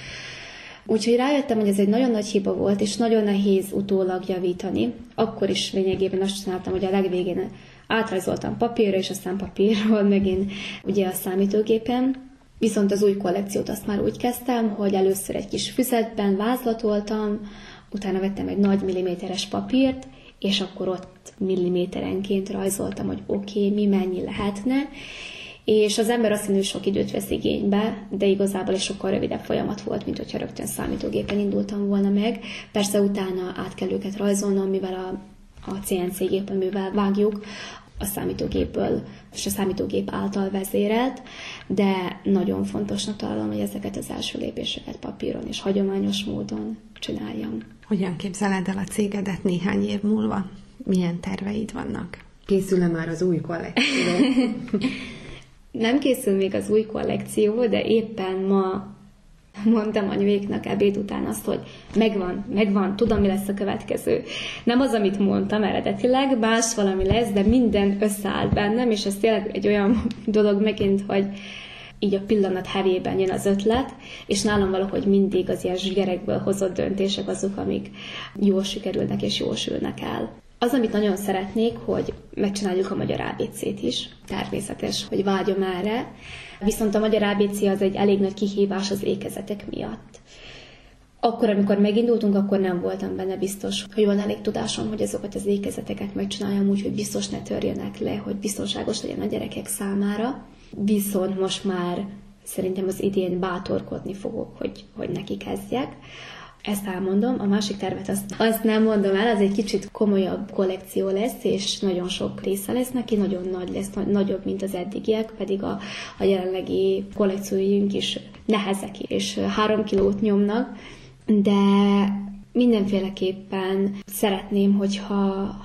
Úgyhogy rájöttem, hogy ez egy nagyon nagy hiba volt, és nagyon nehéz utólag javítani. Akkor is lényegében azt csináltam, hogy a legvégén átrajzoltam papírra, és aztán papírról megint ugye a számítógépen. Viszont az új kollekciót azt már úgy kezdtem, hogy először egy kis füzetben vázlatoltam, utána vettem egy nagy milliméteres papírt, és akkor ott milliméterenként rajzoltam, hogy oké, okay, mi mennyi lehetne, és az ember azt hogy sok időt vesz igénybe, de igazából is sokkal rövidebb folyamat volt, mint hogyha rögtön számítógépen indultam volna meg. Persze utána át kell őket rajzolnom, mivel a, a CNC gép, amivel vágjuk, a számítógépből és a számítógép által vezérelt, de nagyon fontosnak találom, hogy ezeket az első lépéseket papíron és hagyományos módon csináljam. Hogyan képzeled el a cégedet néhány év múlva? Milyen terveid vannak? Készül-e már az új kollekció? Nem készül még az új kollekció, de éppen ma mondtam anyuéknak ebéd után azt, hogy megvan, megvan, tudom, mi lesz a következő. Nem az, amit mondtam eredetileg, más valami lesz, de minden összeállt bennem, és ez tényleg egy olyan dolog megint, hogy így a pillanat hevében jön az ötlet, és nálam valahogy mindig az ilyen zsigerekből hozott döntések azok, amik jól sikerülnek és jól sülnek el. Az, amit nagyon szeretnék, hogy megcsináljuk a magyar ABC-t is. Természetes, hogy vágyom erre. Viszont a magyar ABC az egy elég nagy kihívás az ékezetek miatt. Akkor, amikor megindultunk, akkor nem voltam benne biztos, hogy van elég tudásom, hogy azokat az ékezeteket megcsináljam úgy, hogy biztos ne törjenek le, hogy biztonságos legyen a gyerekek számára. Viszont most már szerintem az idén bátorkodni fogok, hogy, hogy neki kezdjek. Ezt elmondom, a másik tervet azt, azt nem mondom el, az egy kicsit komolyabb kollekció lesz, és nagyon sok része lesz neki, nagyon nagy lesz, nagyobb, mint az eddigiek, pedig a, a jelenlegi kollekcióink is nehezek, és három kilót nyomnak, de mindenféleképpen szeretném, hogyha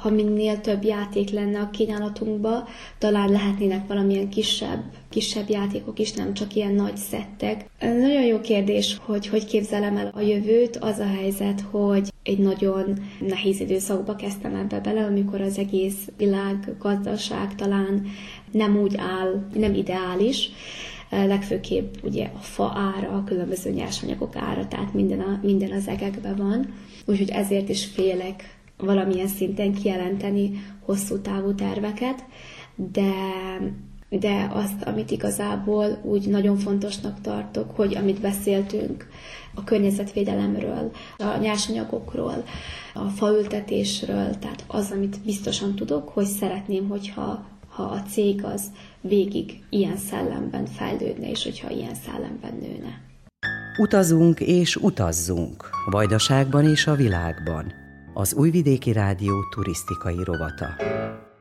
ha minél több játék lenne a kínálatunkba, talán lehetnének valamilyen kisebb, kisebb játékok is, nem csak ilyen nagy szettek. Nagyon jó kérdés, hogy hogy képzelem el a jövőt. Az a helyzet, hogy egy nagyon nehéz időszakba kezdtem ebbe bele, amikor az egész világ, gazdaság talán nem úgy áll, nem ideális, legfőképp ugye a fa ára, a különböző nyersanyagok ára, tehát minden, a, minden az egekben van. Úgyhogy ezért is félek valamilyen szinten kijelenteni hosszú távú terveket, de de azt, amit igazából úgy nagyon fontosnak tartok, hogy amit beszéltünk a környezetvédelemről, a nyersanyagokról, a faültetésről, tehát az, amit biztosan tudok, hogy szeretném, hogyha ha a cég az végig ilyen szellemben fejlődne, és hogyha ilyen szellemben nőne. Utazunk és utazzunk, Vajdaságban és a világban. Az Újvidéki Rádió turisztikai rovata.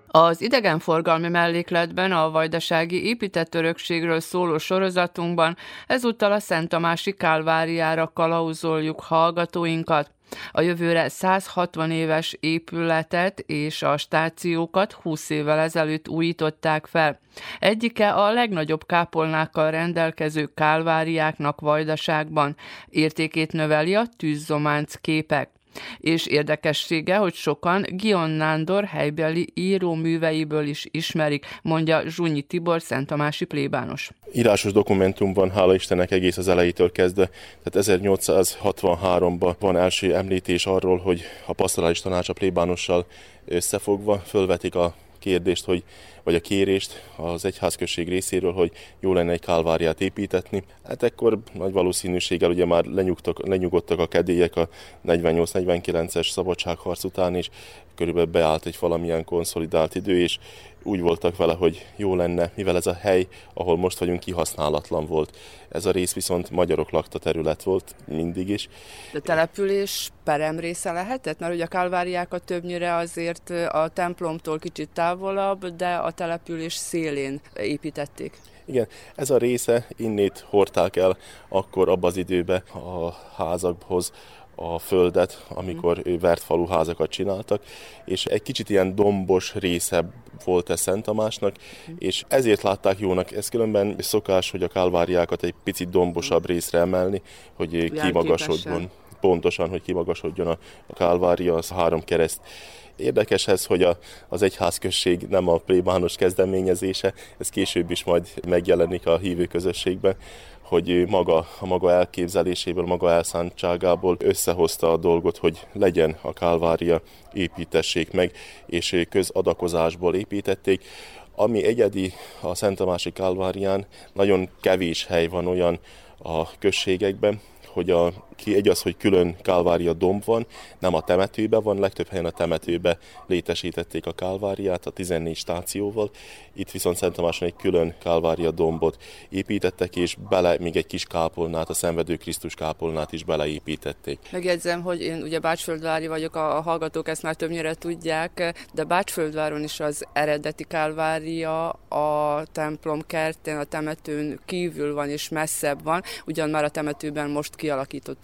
Az idegenforgalmi mellékletben a vajdasági épített örökségről szóló sorozatunkban ezúttal a Szent Tamási Kálváriára kalauzoljuk hallgatóinkat. A jövőre 160 éves épületet és a stációkat 20 évvel ezelőtt újították fel. Egyike a legnagyobb kápolnákkal rendelkező kálváriáknak vajdaságban. Értékét növeli a tűzzománc képek. És érdekessége, hogy sokan Gion Nándor helybeli író műveiből is ismerik, mondja Zsunyi Tibor Szentamási plébános. Írásos dokumentumban, hála Istennek egész az elejétől kezdve, tehát 1863-ban van első említés arról, hogy a pastorális tanács a plébánossal összefogva fölvetik a kérdést, hogy, vagy a kérést az egyházközség részéről, hogy jó lenne egy kálváriát építetni. Hát ekkor nagy valószínűséggel ugye már lenyugtak, lenyugodtak a kedélyek a 48-49-es szabadságharc után, és körülbelül beállt egy valamilyen konszolidált idő, és úgy voltak vele, hogy jó lenne, mivel ez a hely, ahol most vagyunk, kihasználatlan volt. Ez a rész viszont magyarok lakta terület volt mindig is. De település perem része lehetett? Mert ugye a kálváriákat többnyire azért a templomtól kicsit távolabb, de a település szélén építették. Igen, ez a része innét hordták el akkor abban az időben a házakhoz, a földet, amikor ő vert faluházakat csináltak, és egy kicsit ilyen dombos része volt ez Szent Tamásnak, és ezért látták jónak. Ez különben szokás, hogy a kálváriákat egy picit dombosabb részre emelni, hogy kimagasodjon pontosan, hogy kimagasodjon a, a Kálvária, az három kereszt. Érdekes ez, hogy a, az egyházközség nem a plébános kezdeményezése, ez később is majd megjelenik a hívő közösségben, hogy maga, a maga elképzeléséből, maga elszántságából összehozta a dolgot, hogy legyen a Kálvária, építessék meg, és közadakozásból építették. Ami egyedi a Szent Tamási Kálvárián, nagyon kevés hely van olyan a községekben, hogy a, ki egy az, hogy külön Kálvária domb van, nem a temetőbe van, legtöbb helyen a temetőbe létesítették a Kálváriát a 14 stációval, itt viszont Szent Tamáson egy külön Kálvária dombot építettek, és bele még egy kis kápolnát, a Szenvedő Krisztus kápolnát is beleépítették. Megjegyzem, hogy én ugye Bácsföldvári vagyok, a hallgatók ezt már többnyire tudják, de Bácsföldváron is az eredeti Kálvária a templom kertén, a temetőn kívül van és messzebb van, ugyan már a temetőben most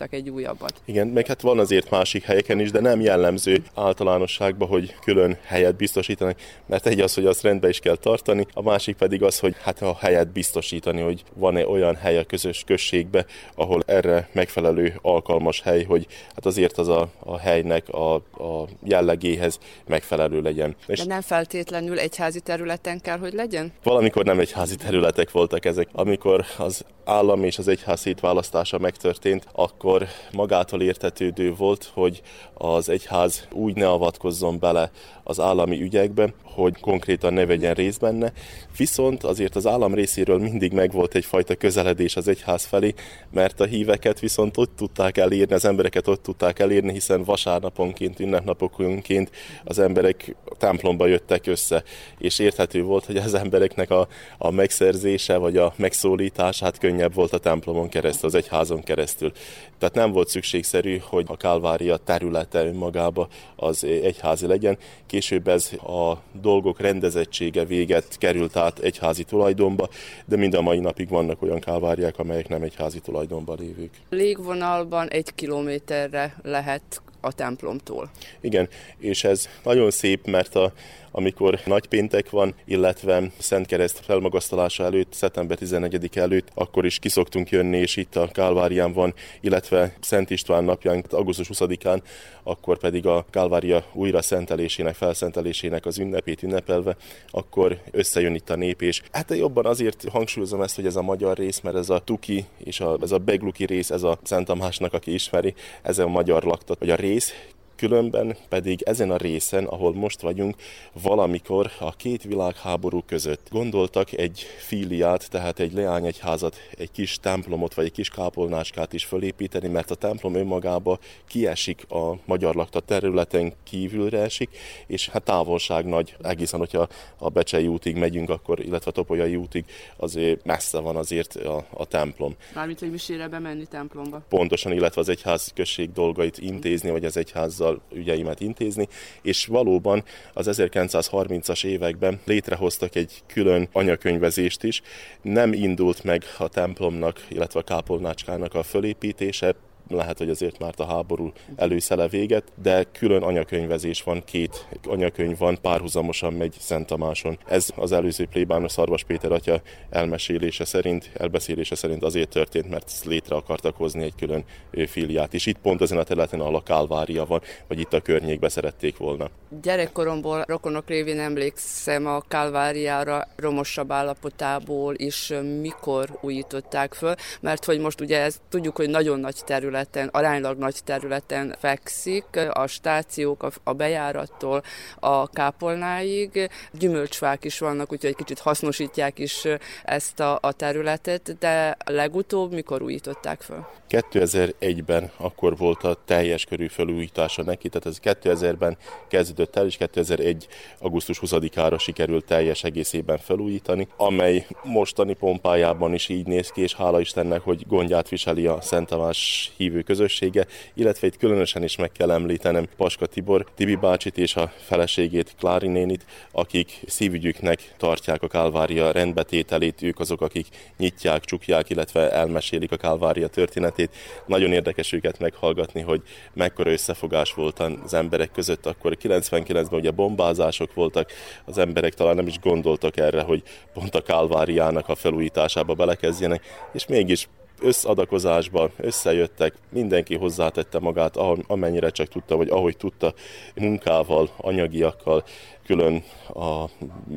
kialakítottak egy újabbat. Igen, meg hát van azért másik helyeken is, de nem jellemző általánosságban, hogy külön helyet biztosítanak, mert egy az, hogy azt rendbe is kell tartani, a másik pedig az, hogy hát a helyet biztosítani, hogy van-e olyan hely a közös községbe, ahol erre megfelelő alkalmas hely, hogy hát azért az a, a helynek a, a jellegéhez megfelelő legyen. De És nem feltétlenül egyházi területen kell, hogy legyen? Valamikor nem egyházi területek voltak ezek. Amikor az állam és az egyház szétválasztása megtörtént, akkor magától értetődő volt, hogy az egyház úgy ne avatkozzon bele az állami ügyekbe, hogy konkrétan ne vegyen részt benne, viszont azért az állam részéről mindig megvolt egyfajta közeledés az egyház felé, mert a híveket viszont ott tudták elérni, az embereket ott tudták elérni, hiszen vasárnaponként, ünnepnapokonként az emberek templomba jöttek össze, és érthető volt, hogy az embereknek a, a megszerzése vagy a megszólítását könnyebb volt a templomon keresztül, az egyházon keresztül. Tehát nem volt szükségszerű, hogy a Kálvária területe önmagába az egyházi legyen. Később ez a dolgok rendezettsége véget került át egyházi tulajdonba, de mind a mai napig vannak olyan kálváriák, amelyek nem egyházi tulajdonban lévők. Légvonalban egy kilométerre lehet a templomtól. Igen, és ez nagyon szép, mert a, amikor nagypéntek van, illetve Szent Kereszt felmagasztalása előtt, szeptember 11 előtt, akkor is kiszoktunk jönni, és itt a Kálvárián van, illetve Szent István napján, augusztus 20-án, akkor pedig a Kálvária újra szentelésének, felszentelésének az ünnepét ünnepelve, akkor összejön itt a nép, és hát jobban azért hangsúlyozom ezt, hogy ez a magyar rész, mert ez a Tuki és a, ez a Begluki rész, ez a Szent Tamásnak, aki ismeri, ez a magyar laktat, vagy a rész Különben pedig ezen a részen, ahol most vagyunk, valamikor a két világháború között gondoltak egy filiát, tehát egy leányegyházat, egy kis templomot vagy egy kis kápolnáskát is fölépíteni, mert a templom önmagába kiesik a magyar lakta területen kívülre esik, és hát távolság nagy, egészen, hogyha a Becsei útig megyünk, akkor, illetve a Topolyai útig, azért messze van azért a, a templom. Mármint, hogy misére bemenni templomba. Pontosan, illetve az egyház község dolgait intézni, vagy az egyházzal azzal ügyeimet intézni, és valóban az 1930-as években létrehoztak egy külön anyakönyvezést is. Nem indult meg a templomnak, illetve a kápolnácskának a fölépítése, lehet, hogy azért már a háború előszele véget, de külön anyakönyvezés van, két anyakönyv van, párhuzamosan megy Szent Tamáson. Ez az előző plébános Szarvas Péter atya elmesélése szerint, elbeszélése szerint azért történt, mert létre akartak hozni egy külön filiát, és itt pont ezen a területen, a Kálvária van, vagy itt a környékbe szerették volna. Gyerekkoromból rokonok révén emlékszem a Kálváriára romosabb állapotából is mikor újították föl, mert hogy most ugye ez, tudjuk, hogy nagyon nagy terület területen, aránylag nagy területen fekszik, a stációk a bejárattól a kápolnáig, gyümölcsfák is vannak, úgyhogy egy kicsit hasznosítják is ezt a, a területet, de legutóbb mikor újították föl? 2001-ben akkor volt a teljes körű felújítása neki, tehát ez 2000-ben kezdődött el, és 2001. augusztus 20-ára sikerült teljes egészében felújítani, amely mostani pompájában is így néz ki, és hála Istennek, hogy gondját viseli a Szent Tamás hívő közössége, illetve itt különösen is meg kell említenem Paska Tibor, Tibi bácsit és a feleségét, Klári nénit, akik szívügyüknek tartják a Kálvária rendbetételét, ők azok, akik nyitják, csukják, illetve elmesélik a Kálvária történetét. Nagyon érdekes őket meghallgatni, hogy mekkora összefogás volt az emberek között. Akkor 99-ben ugye bombázások voltak, az emberek talán nem is gondoltak erre, hogy pont a Kálváriának a felújításába belekezdjenek, és mégis összadakozásba összejöttek, mindenki hozzátette magát, amennyire csak tudta, vagy ahogy tudta, munkával, anyagiakkal, külön a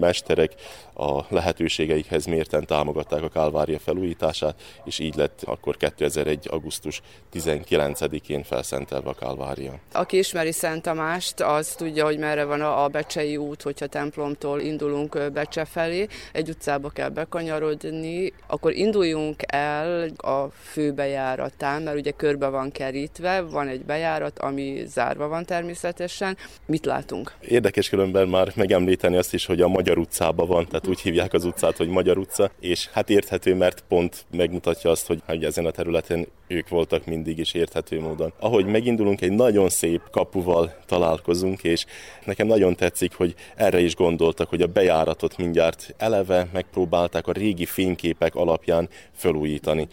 mesterek a lehetőségeikhez mérten támogatták a Kálvária felújítását, és így lett akkor 2001. augusztus 19-én felszentelve a Kálvária. Aki ismeri Szent Tamást, az tudja, hogy merre van a Becsei út, hogyha templomtól indulunk Becse felé, egy utcába kell bekanyarodni, akkor induljunk el a főbejáratán, mert ugye körbe van kerítve, van egy bejárat, ami zárva van természetesen. Mit látunk? Érdekes különben már megemlíteni azt is, hogy a Magyar utcában van, tehát úgy hívják az utcát, hogy Magyar utca, és hát érthető, mert pont megmutatja azt, hogy, hogy ezen a területen ők voltak mindig is érthető módon. Ahogy megindulunk, egy nagyon szép kapuval találkozunk, és nekem nagyon tetszik, hogy erre is gondoltak, hogy a bejáratot mindjárt eleve megpróbálták a régi fényképek alapján felújítani.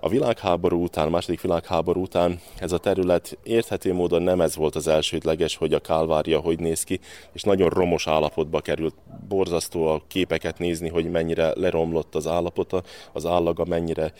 A világháború után, a második világháború után ez a terület érthető módon nem ez volt az elsődleges, hogy a Kálvária hogy néz ki, és nagyon romos állapotba került. Borzasztó a képeket nézni, hogy mennyire leromlott az állapota, az állaga mennyire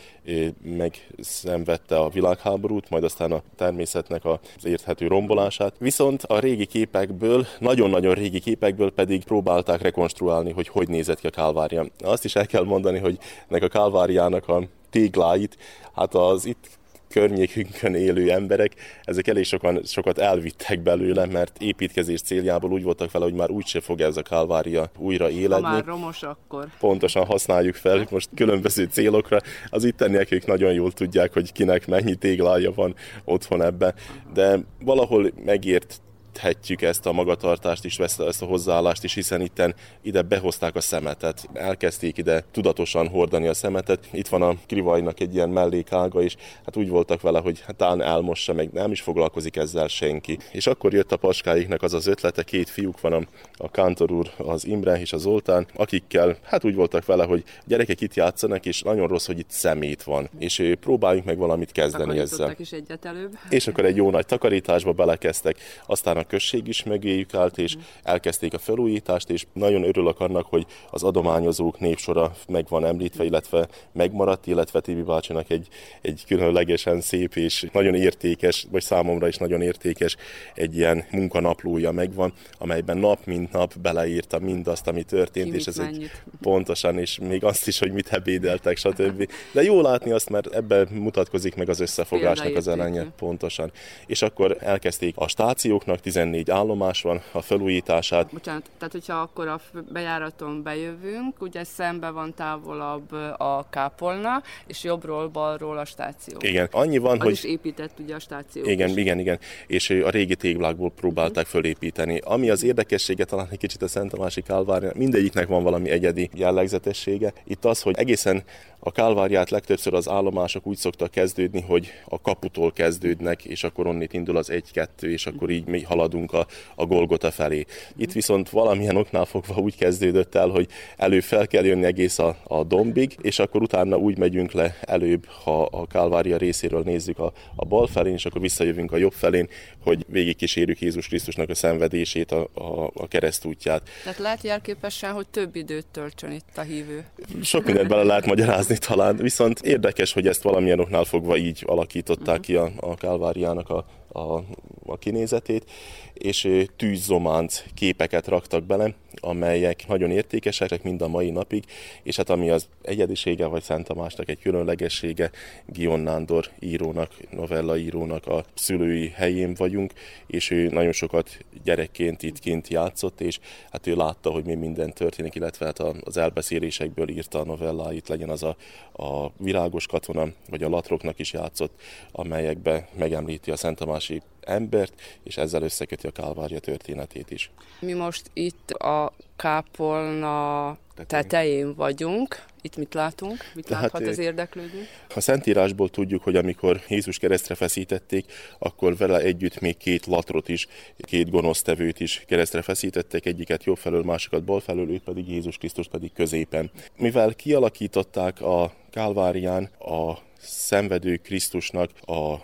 megszenvedte a világháborút, majd aztán a természetnek az érthető rombolását. Viszont a régi képekből, nagyon-nagyon régi képekből pedig próbálták rekonstruálni, hogy hogy nézett ki a Kálvária. Azt is el kell mondani, hogy ennek a Kálváriának a tégláit, hát az itt környékünkön élő emberek, ezek elég sokan, sokat elvittek belőle, mert építkezés céljából úgy voltak vele, hogy már úgyse fog ez a kálvária újra éledni. Ha már romos akkor. Pontosan használjuk fel most különböző célokra. Az itteniek ők nagyon jól tudják, hogy kinek mennyi téglája van otthon ebben, de valahol megért érthetjük ezt a magatartást is, ezt a hozzáállást is, hiszen itten ide behozták a szemetet, elkezdték ide tudatosan hordani a szemetet. Itt van a krivajnak egy ilyen mellékága is, hát úgy voltak vele, hogy hát talán elmossa, meg nem is foglalkozik ezzel senki. És akkor jött a paskáiknak az az ötlete, két fiúk van, a, a Kántor úr, az Imre és az Zoltán, akikkel hát úgy voltak vele, hogy gyerekek itt játszanak, és nagyon rossz, hogy itt szemét van, és próbáljunk meg valamit kezdeni ezzel. Is egyet előbb. És akkor egy jó nagy takarításba belekezdtek, aztán a község is mögéjük állt, és elkezdték a felújítást, és nagyon örülök annak, hogy az adományozók népsora meg van említve, illetve megmaradt, illetve Tibi bácsinak egy, egy különlegesen szép és nagyon értékes, vagy számomra is nagyon értékes egy ilyen munkanaplója megvan, amelyben nap mint nap beleírta mindazt, ami történt, Ki és ez egy pontosan, és még azt is, hogy mit ebédeltek, stb. De jó látni azt, mert ebben mutatkozik meg az összefogásnak az elenye, pontosan. És akkor elkezdték a stációknak, 14 állomás van, a felújítását. Bocsánat, tehát hogyha akkor a bejáraton bejövünk, ugye szembe van távolabb a kápolna, és jobbról, balról a stáció. Igen, annyi van, Az hogy... is épített ugye a stáció. Igen, is. igen, igen. És a régi téglákból próbálták fölépíteni. Ami az érdekessége talán egy kicsit a Szent Tamási Kálvárja, mindegyiknek van valami egyedi jellegzetessége. Itt az, hogy egészen a kálvárját legtöbbször az állomások úgy szoktak kezdődni, hogy a kaputól kezdődnek, és akkor onnit indul az egy-kettő, és akkor így mi haladunk a, a Golgota felé. Itt viszont valamilyen oknál fogva úgy kezdődött el, hogy előbb fel kell jönni egész a, a dombig, és akkor utána úgy megyünk le előbb, ha a Kálvária részéről nézzük a, a bal felén, és akkor visszajövünk a jobb felén, hogy végigkísérjük Jézus Krisztusnak a szenvedését, a, a, a keresztútját. Tehát lehet jelképesen, hogy több időt töltsön itt a hívő. Sok mindent bele lehet magyarázni talán, viszont érdekes, hogy ezt valamilyen oknál fogva így alakították ki a, a Kálváriának a, a, a kinézetét, és tűzzománc képeket raktak bele, amelyek nagyon értékesek mind a mai napig, és hát ami az egyedisége, vagy Szent Tamásnak egy különlegessége, Gion Nándor írónak, novella írónak a szülői helyén vagyunk, és ő nagyon sokat gyerekként itt kint játszott, és hát ő látta, hogy mi minden történik, illetve hát az elbeszélésekből írta a novelláit, legyen az a, a virágos katona, vagy a latroknak is játszott, amelyekbe megemlíti a Szent Tamási embert, és ezzel összeköti a Kálvárja történetét is. Mi most itt a kápolna tetején vagyunk. Itt mit látunk? Mit Tehát, láthat az érdeklődő? A Szentírásból tudjuk, hogy amikor Jézus keresztre feszítették, akkor vele együtt még két latrot is, két gonosztevőt is keresztre feszítettek, egyiket jobb felől, másikat bal felől, őt pedig Jézus Krisztus pedig középen. Mivel kialakították a Kálvárián a szenvedő Krisztusnak a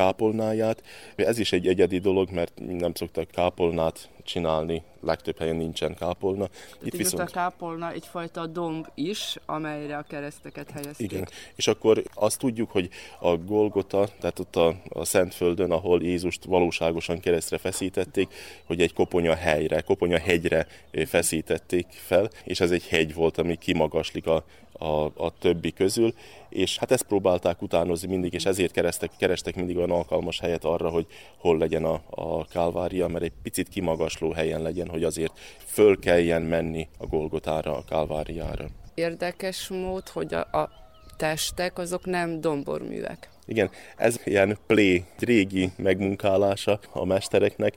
kápolnáját. Ez is egy egyedi dolog, mert nem szoktak kápolnát csinálni, legtöbb helyen nincsen kápolna. Itt viszont a kápolna egyfajta domb is, amelyre a kereszteket helyezték. Igen, és akkor azt tudjuk, hogy a Golgota, tehát ott a, a Szentföldön, ahol Jézust valóságosan keresztre feszítették, hogy egy koponya helyre, koponya hegyre feszítették fel, és ez egy hegy volt, ami kimagaslik a, a, a többi közül, és hát ezt próbálták utánozni mindig, és ezért kerestek, kerestek mindig olyan alkalmas helyet arra, hogy hol legyen a, a kálvária, mert egy picit kimagasló helyen legyen, hogy azért föl kelljen menni a Golgotára, a kálváriára. Érdekes mód, hogy a, a testek azok nem domborművek. Igen, ez ilyen play, régi megmunkálása a mestereknek.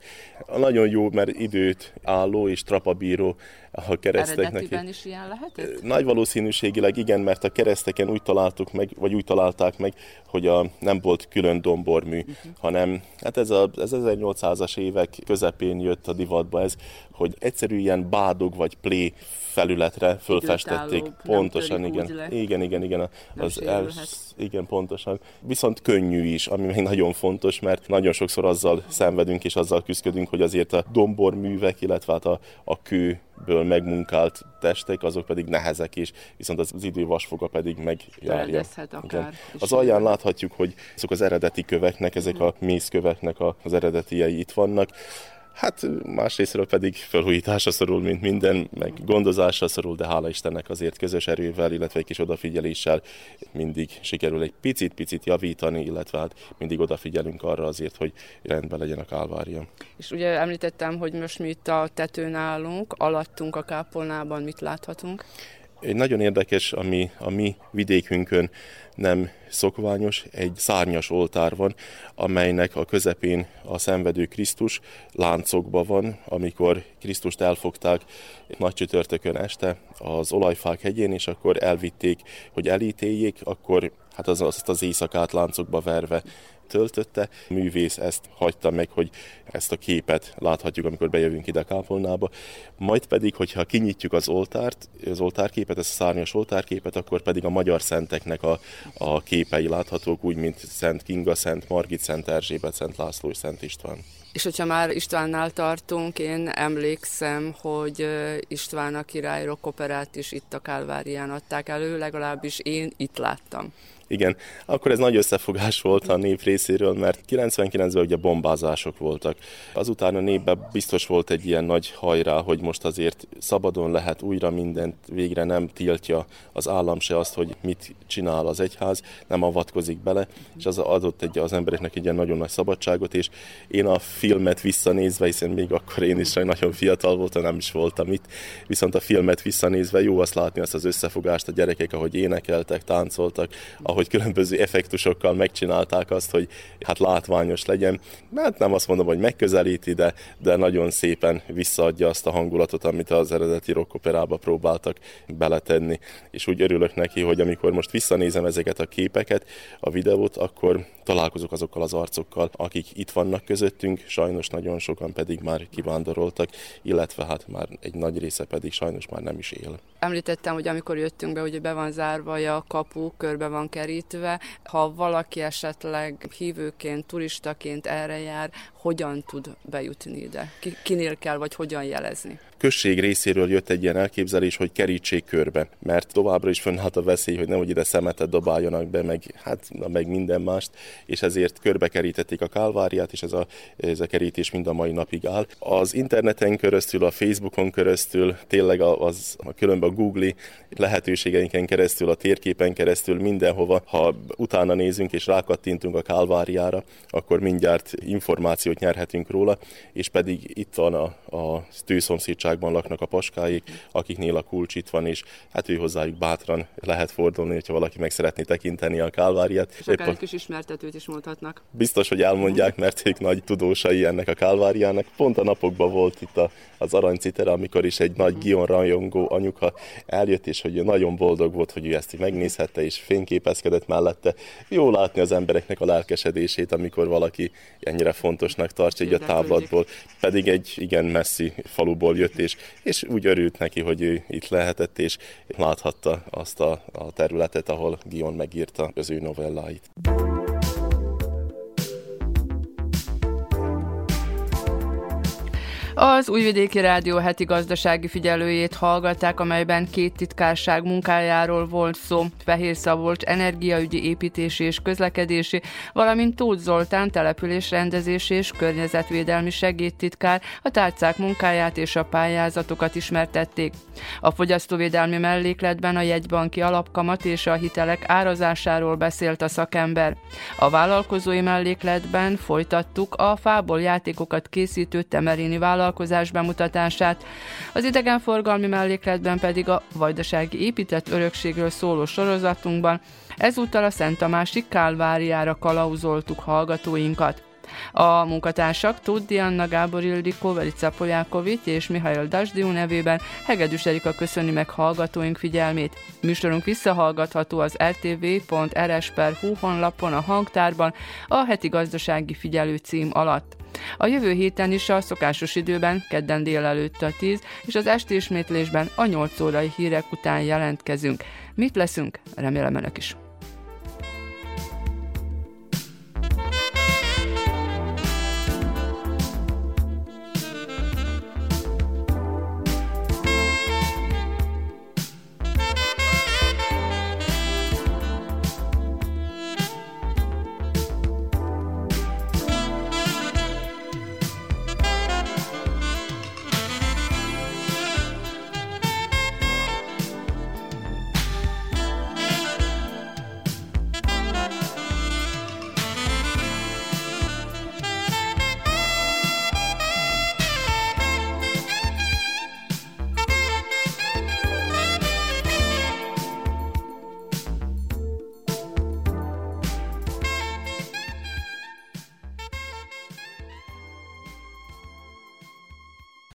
Nagyon jó, mert időt álló és trapabíró a kereszteknek. Eredetiben is ilyen lehetett? Nagy valószínűségileg igen, mert a kereszteken úgy találtuk meg, vagy úgy találták meg, hogy a, nem volt külön dombormű, uh-huh. hanem hát ez a, ez 1800-as évek közepén jött a divatba ez, hogy egyszerű ilyen bádog vagy plé felületre fölfestették. Pontosan, igen. Igen, igen, igen. Az els, igen, pontosan. Viszont könnyű is, ami még nagyon fontos, mert nagyon sokszor azzal szenvedünk és azzal küzdködünk, hogy azért a domborművek, illetve hát a, a kőből megmunkált testek, azok pedig nehezek is, viszont az, az idő vasfoga pedig megjárja. Akár, az alján láthatjuk, hogy azok az eredeti köveknek, ezek a mészköveknek az eredetiei itt vannak. Hát másrésztről pedig felújításra szorul, mint minden, meg gondozásra szorul, de hála Istennek azért közös erővel, illetve egy kis odafigyeléssel mindig sikerül egy picit-picit javítani, illetve hát mindig odafigyelünk arra azért, hogy rendben legyen a kálvária. És ugye említettem, hogy most mi itt a tetőn állunk, alattunk a kápolnában, mit láthatunk? Egy nagyon érdekes, ami a mi vidékünkön nem szokványos, egy szárnyas oltár van, amelynek a közepén a szenvedő Krisztus láncokban van, amikor Krisztust elfogták nagy csütörtökön este az olajfák hegyén, és akkor elvitték, hogy elítéljék, akkor hát az, azt az éjszakát láncokba verve töltötte. A művész ezt hagyta meg, hogy ezt a képet láthatjuk, amikor bejövünk ide a kápolnába. Majd pedig, hogyha kinyitjuk az oltárt, az oltárképet, ezt a szárnyas oltárképet, akkor pedig a magyar szenteknek a, a képei láthatók, úgy, mint Szent Kinga, Szent Margit, Szent Erzsébet, Szent László és Szent István. És hogyha már Istvánnál tartunk, én emlékszem, hogy István a király rockoperát is itt a Kálvárián adták elő, legalábbis én itt láttam. Igen, akkor ez nagy összefogás volt a nép részéről, mert 99-ben ugye bombázások voltak. Azután a népben biztos volt egy ilyen nagy hajrá, hogy most azért szabadon lehet újra mindent, végre nem tiltja az állam se azt, hogy mit csinál az egyház, nem avatkozik bele, és az adott egy, az embereknek egy ilyen nagyon nagy szabadságot, és én a filmet visszanézve, hiszen még akkor én is nagyon fiatal voltam, nem is voltam itt, viszont a filmet visszanézve jó azt látni azt az összefogást, a gyerekek, ahogy énekeltek, táncoltak, ahogy különböző effektusokkal megcsinálták azt, hogy hát látványos legyen. Hát nem azt mondom, hogy megközelíti, de, de nagyon szépen visszaadja azt a hangulatot, amit az eredeti rockoperába próbáltak beletenni. És úgy örülök neki, hogy amikor most visszanézem ezeket a képeket, a videót, akkor találkozok azokkal az arcokkal, akik itt vannak közöttünk, sajnos nagyon sokan pedig már kivándoroltak, illetve hát már egy nagy része pedig sajnos már nem is él. Említettem, hogy amikor jöttünk be, hogy be van zárva a kapu, körbe van kerítve. Ha valaki esetleg hívőként, turistaként erre jár, hogyan tud bejutni ide? Kinél kell, vagy hogyan jelezni? Község részéről jött egy ilyen elképzelés, hogy kerítsék körbe, mert továbbra is fönnállt a veszély, hogy nehogy ide szemetet dobáljanak be, meg, hát, meg minden mást, és ezért körbe kerítették a kálváriát, és ez a, ez a kerítés mind a mai napig áll. Az interneten keresztül, a Facebookon keresztül, tényleg az, a különben a Google lehetőségeinken keresztül, a térképen keresztül, mindenhova, ha utána nézünk és rákattintunk a kálváriára, akkor mindjárt információt nyerhetünk róla, és pedig itt van a, a tűszomszédság országban laknak a paskáik, akiknél a kulcs itt van, és hát ő hozzájuk bátran lehet fordulni, hogyha valaki meg szeretné tekinteni a kálváriát. És akár egy kis ismertetőt is mondhatnak. Biztos, hogy elmondják, mert ők nagy tudósai ennek a kálváriának. Pont a napokban volt itt a, az aranycitere, amikor is egy nagy Gion rajongó anyuka eljött, és hogy nagyon boldog volt, hogy ő ezt megnézhette, és fényképezkedett mellette. Jó látni az embereknek a lelkesedését, amikor valaki ennyire fontosnak tartja egy a távlatból, pedig egy igen messzi faluból jött, és, és úgy örült neki, hogy ő itt lehetett, és láthatta azt a, a területet, ahol Gion megírta az ő novelláit. Az Újvidéki Rádió heti gazdasági figyelőjét hallgatták, amelyben két titkárság munkájáról volt szó. Fehér Szabolcs energiaügyi építési és közlekedési, valamint Tóth Zoltán település rendezési és környezetvédelmi segédtitkár a tárcák munkáját és a pályázatokat ismertették. A fogyasztóvédelmi mellékletben a jegybanki alapkamat és a hitelek árazásáról beszélt a szakember. A vállalkozói mellékletben folytattuk a fából játékokat készítő temerini vállalkozói vállalkozás bemutatását. Az idegenforgalmi mellékletben pedig a vajdasági épített örökségről szóló sorozatunkban ezúttal a Szent Tamási Kálváriára kalauzoltuk hallgatóinkat. A munkatársak Tóth Dianna, Gábor Ildikó, Verica Polyákovics és Mihail Dasdiu nevében Hegedűs Erika köszöni meg hallgatóink figyelmét. Műsorunk visszahallgatható az rtv.rs.hu honlapon a hangtárban a heti gazdasági figyelő cím alatt. A jövő héten is a szokásos időben, kedden délelőtt a 10, és az esti ismétlésben a 8 órai hírek után jelentkezünk. Mit leszünk? Remélem önök is.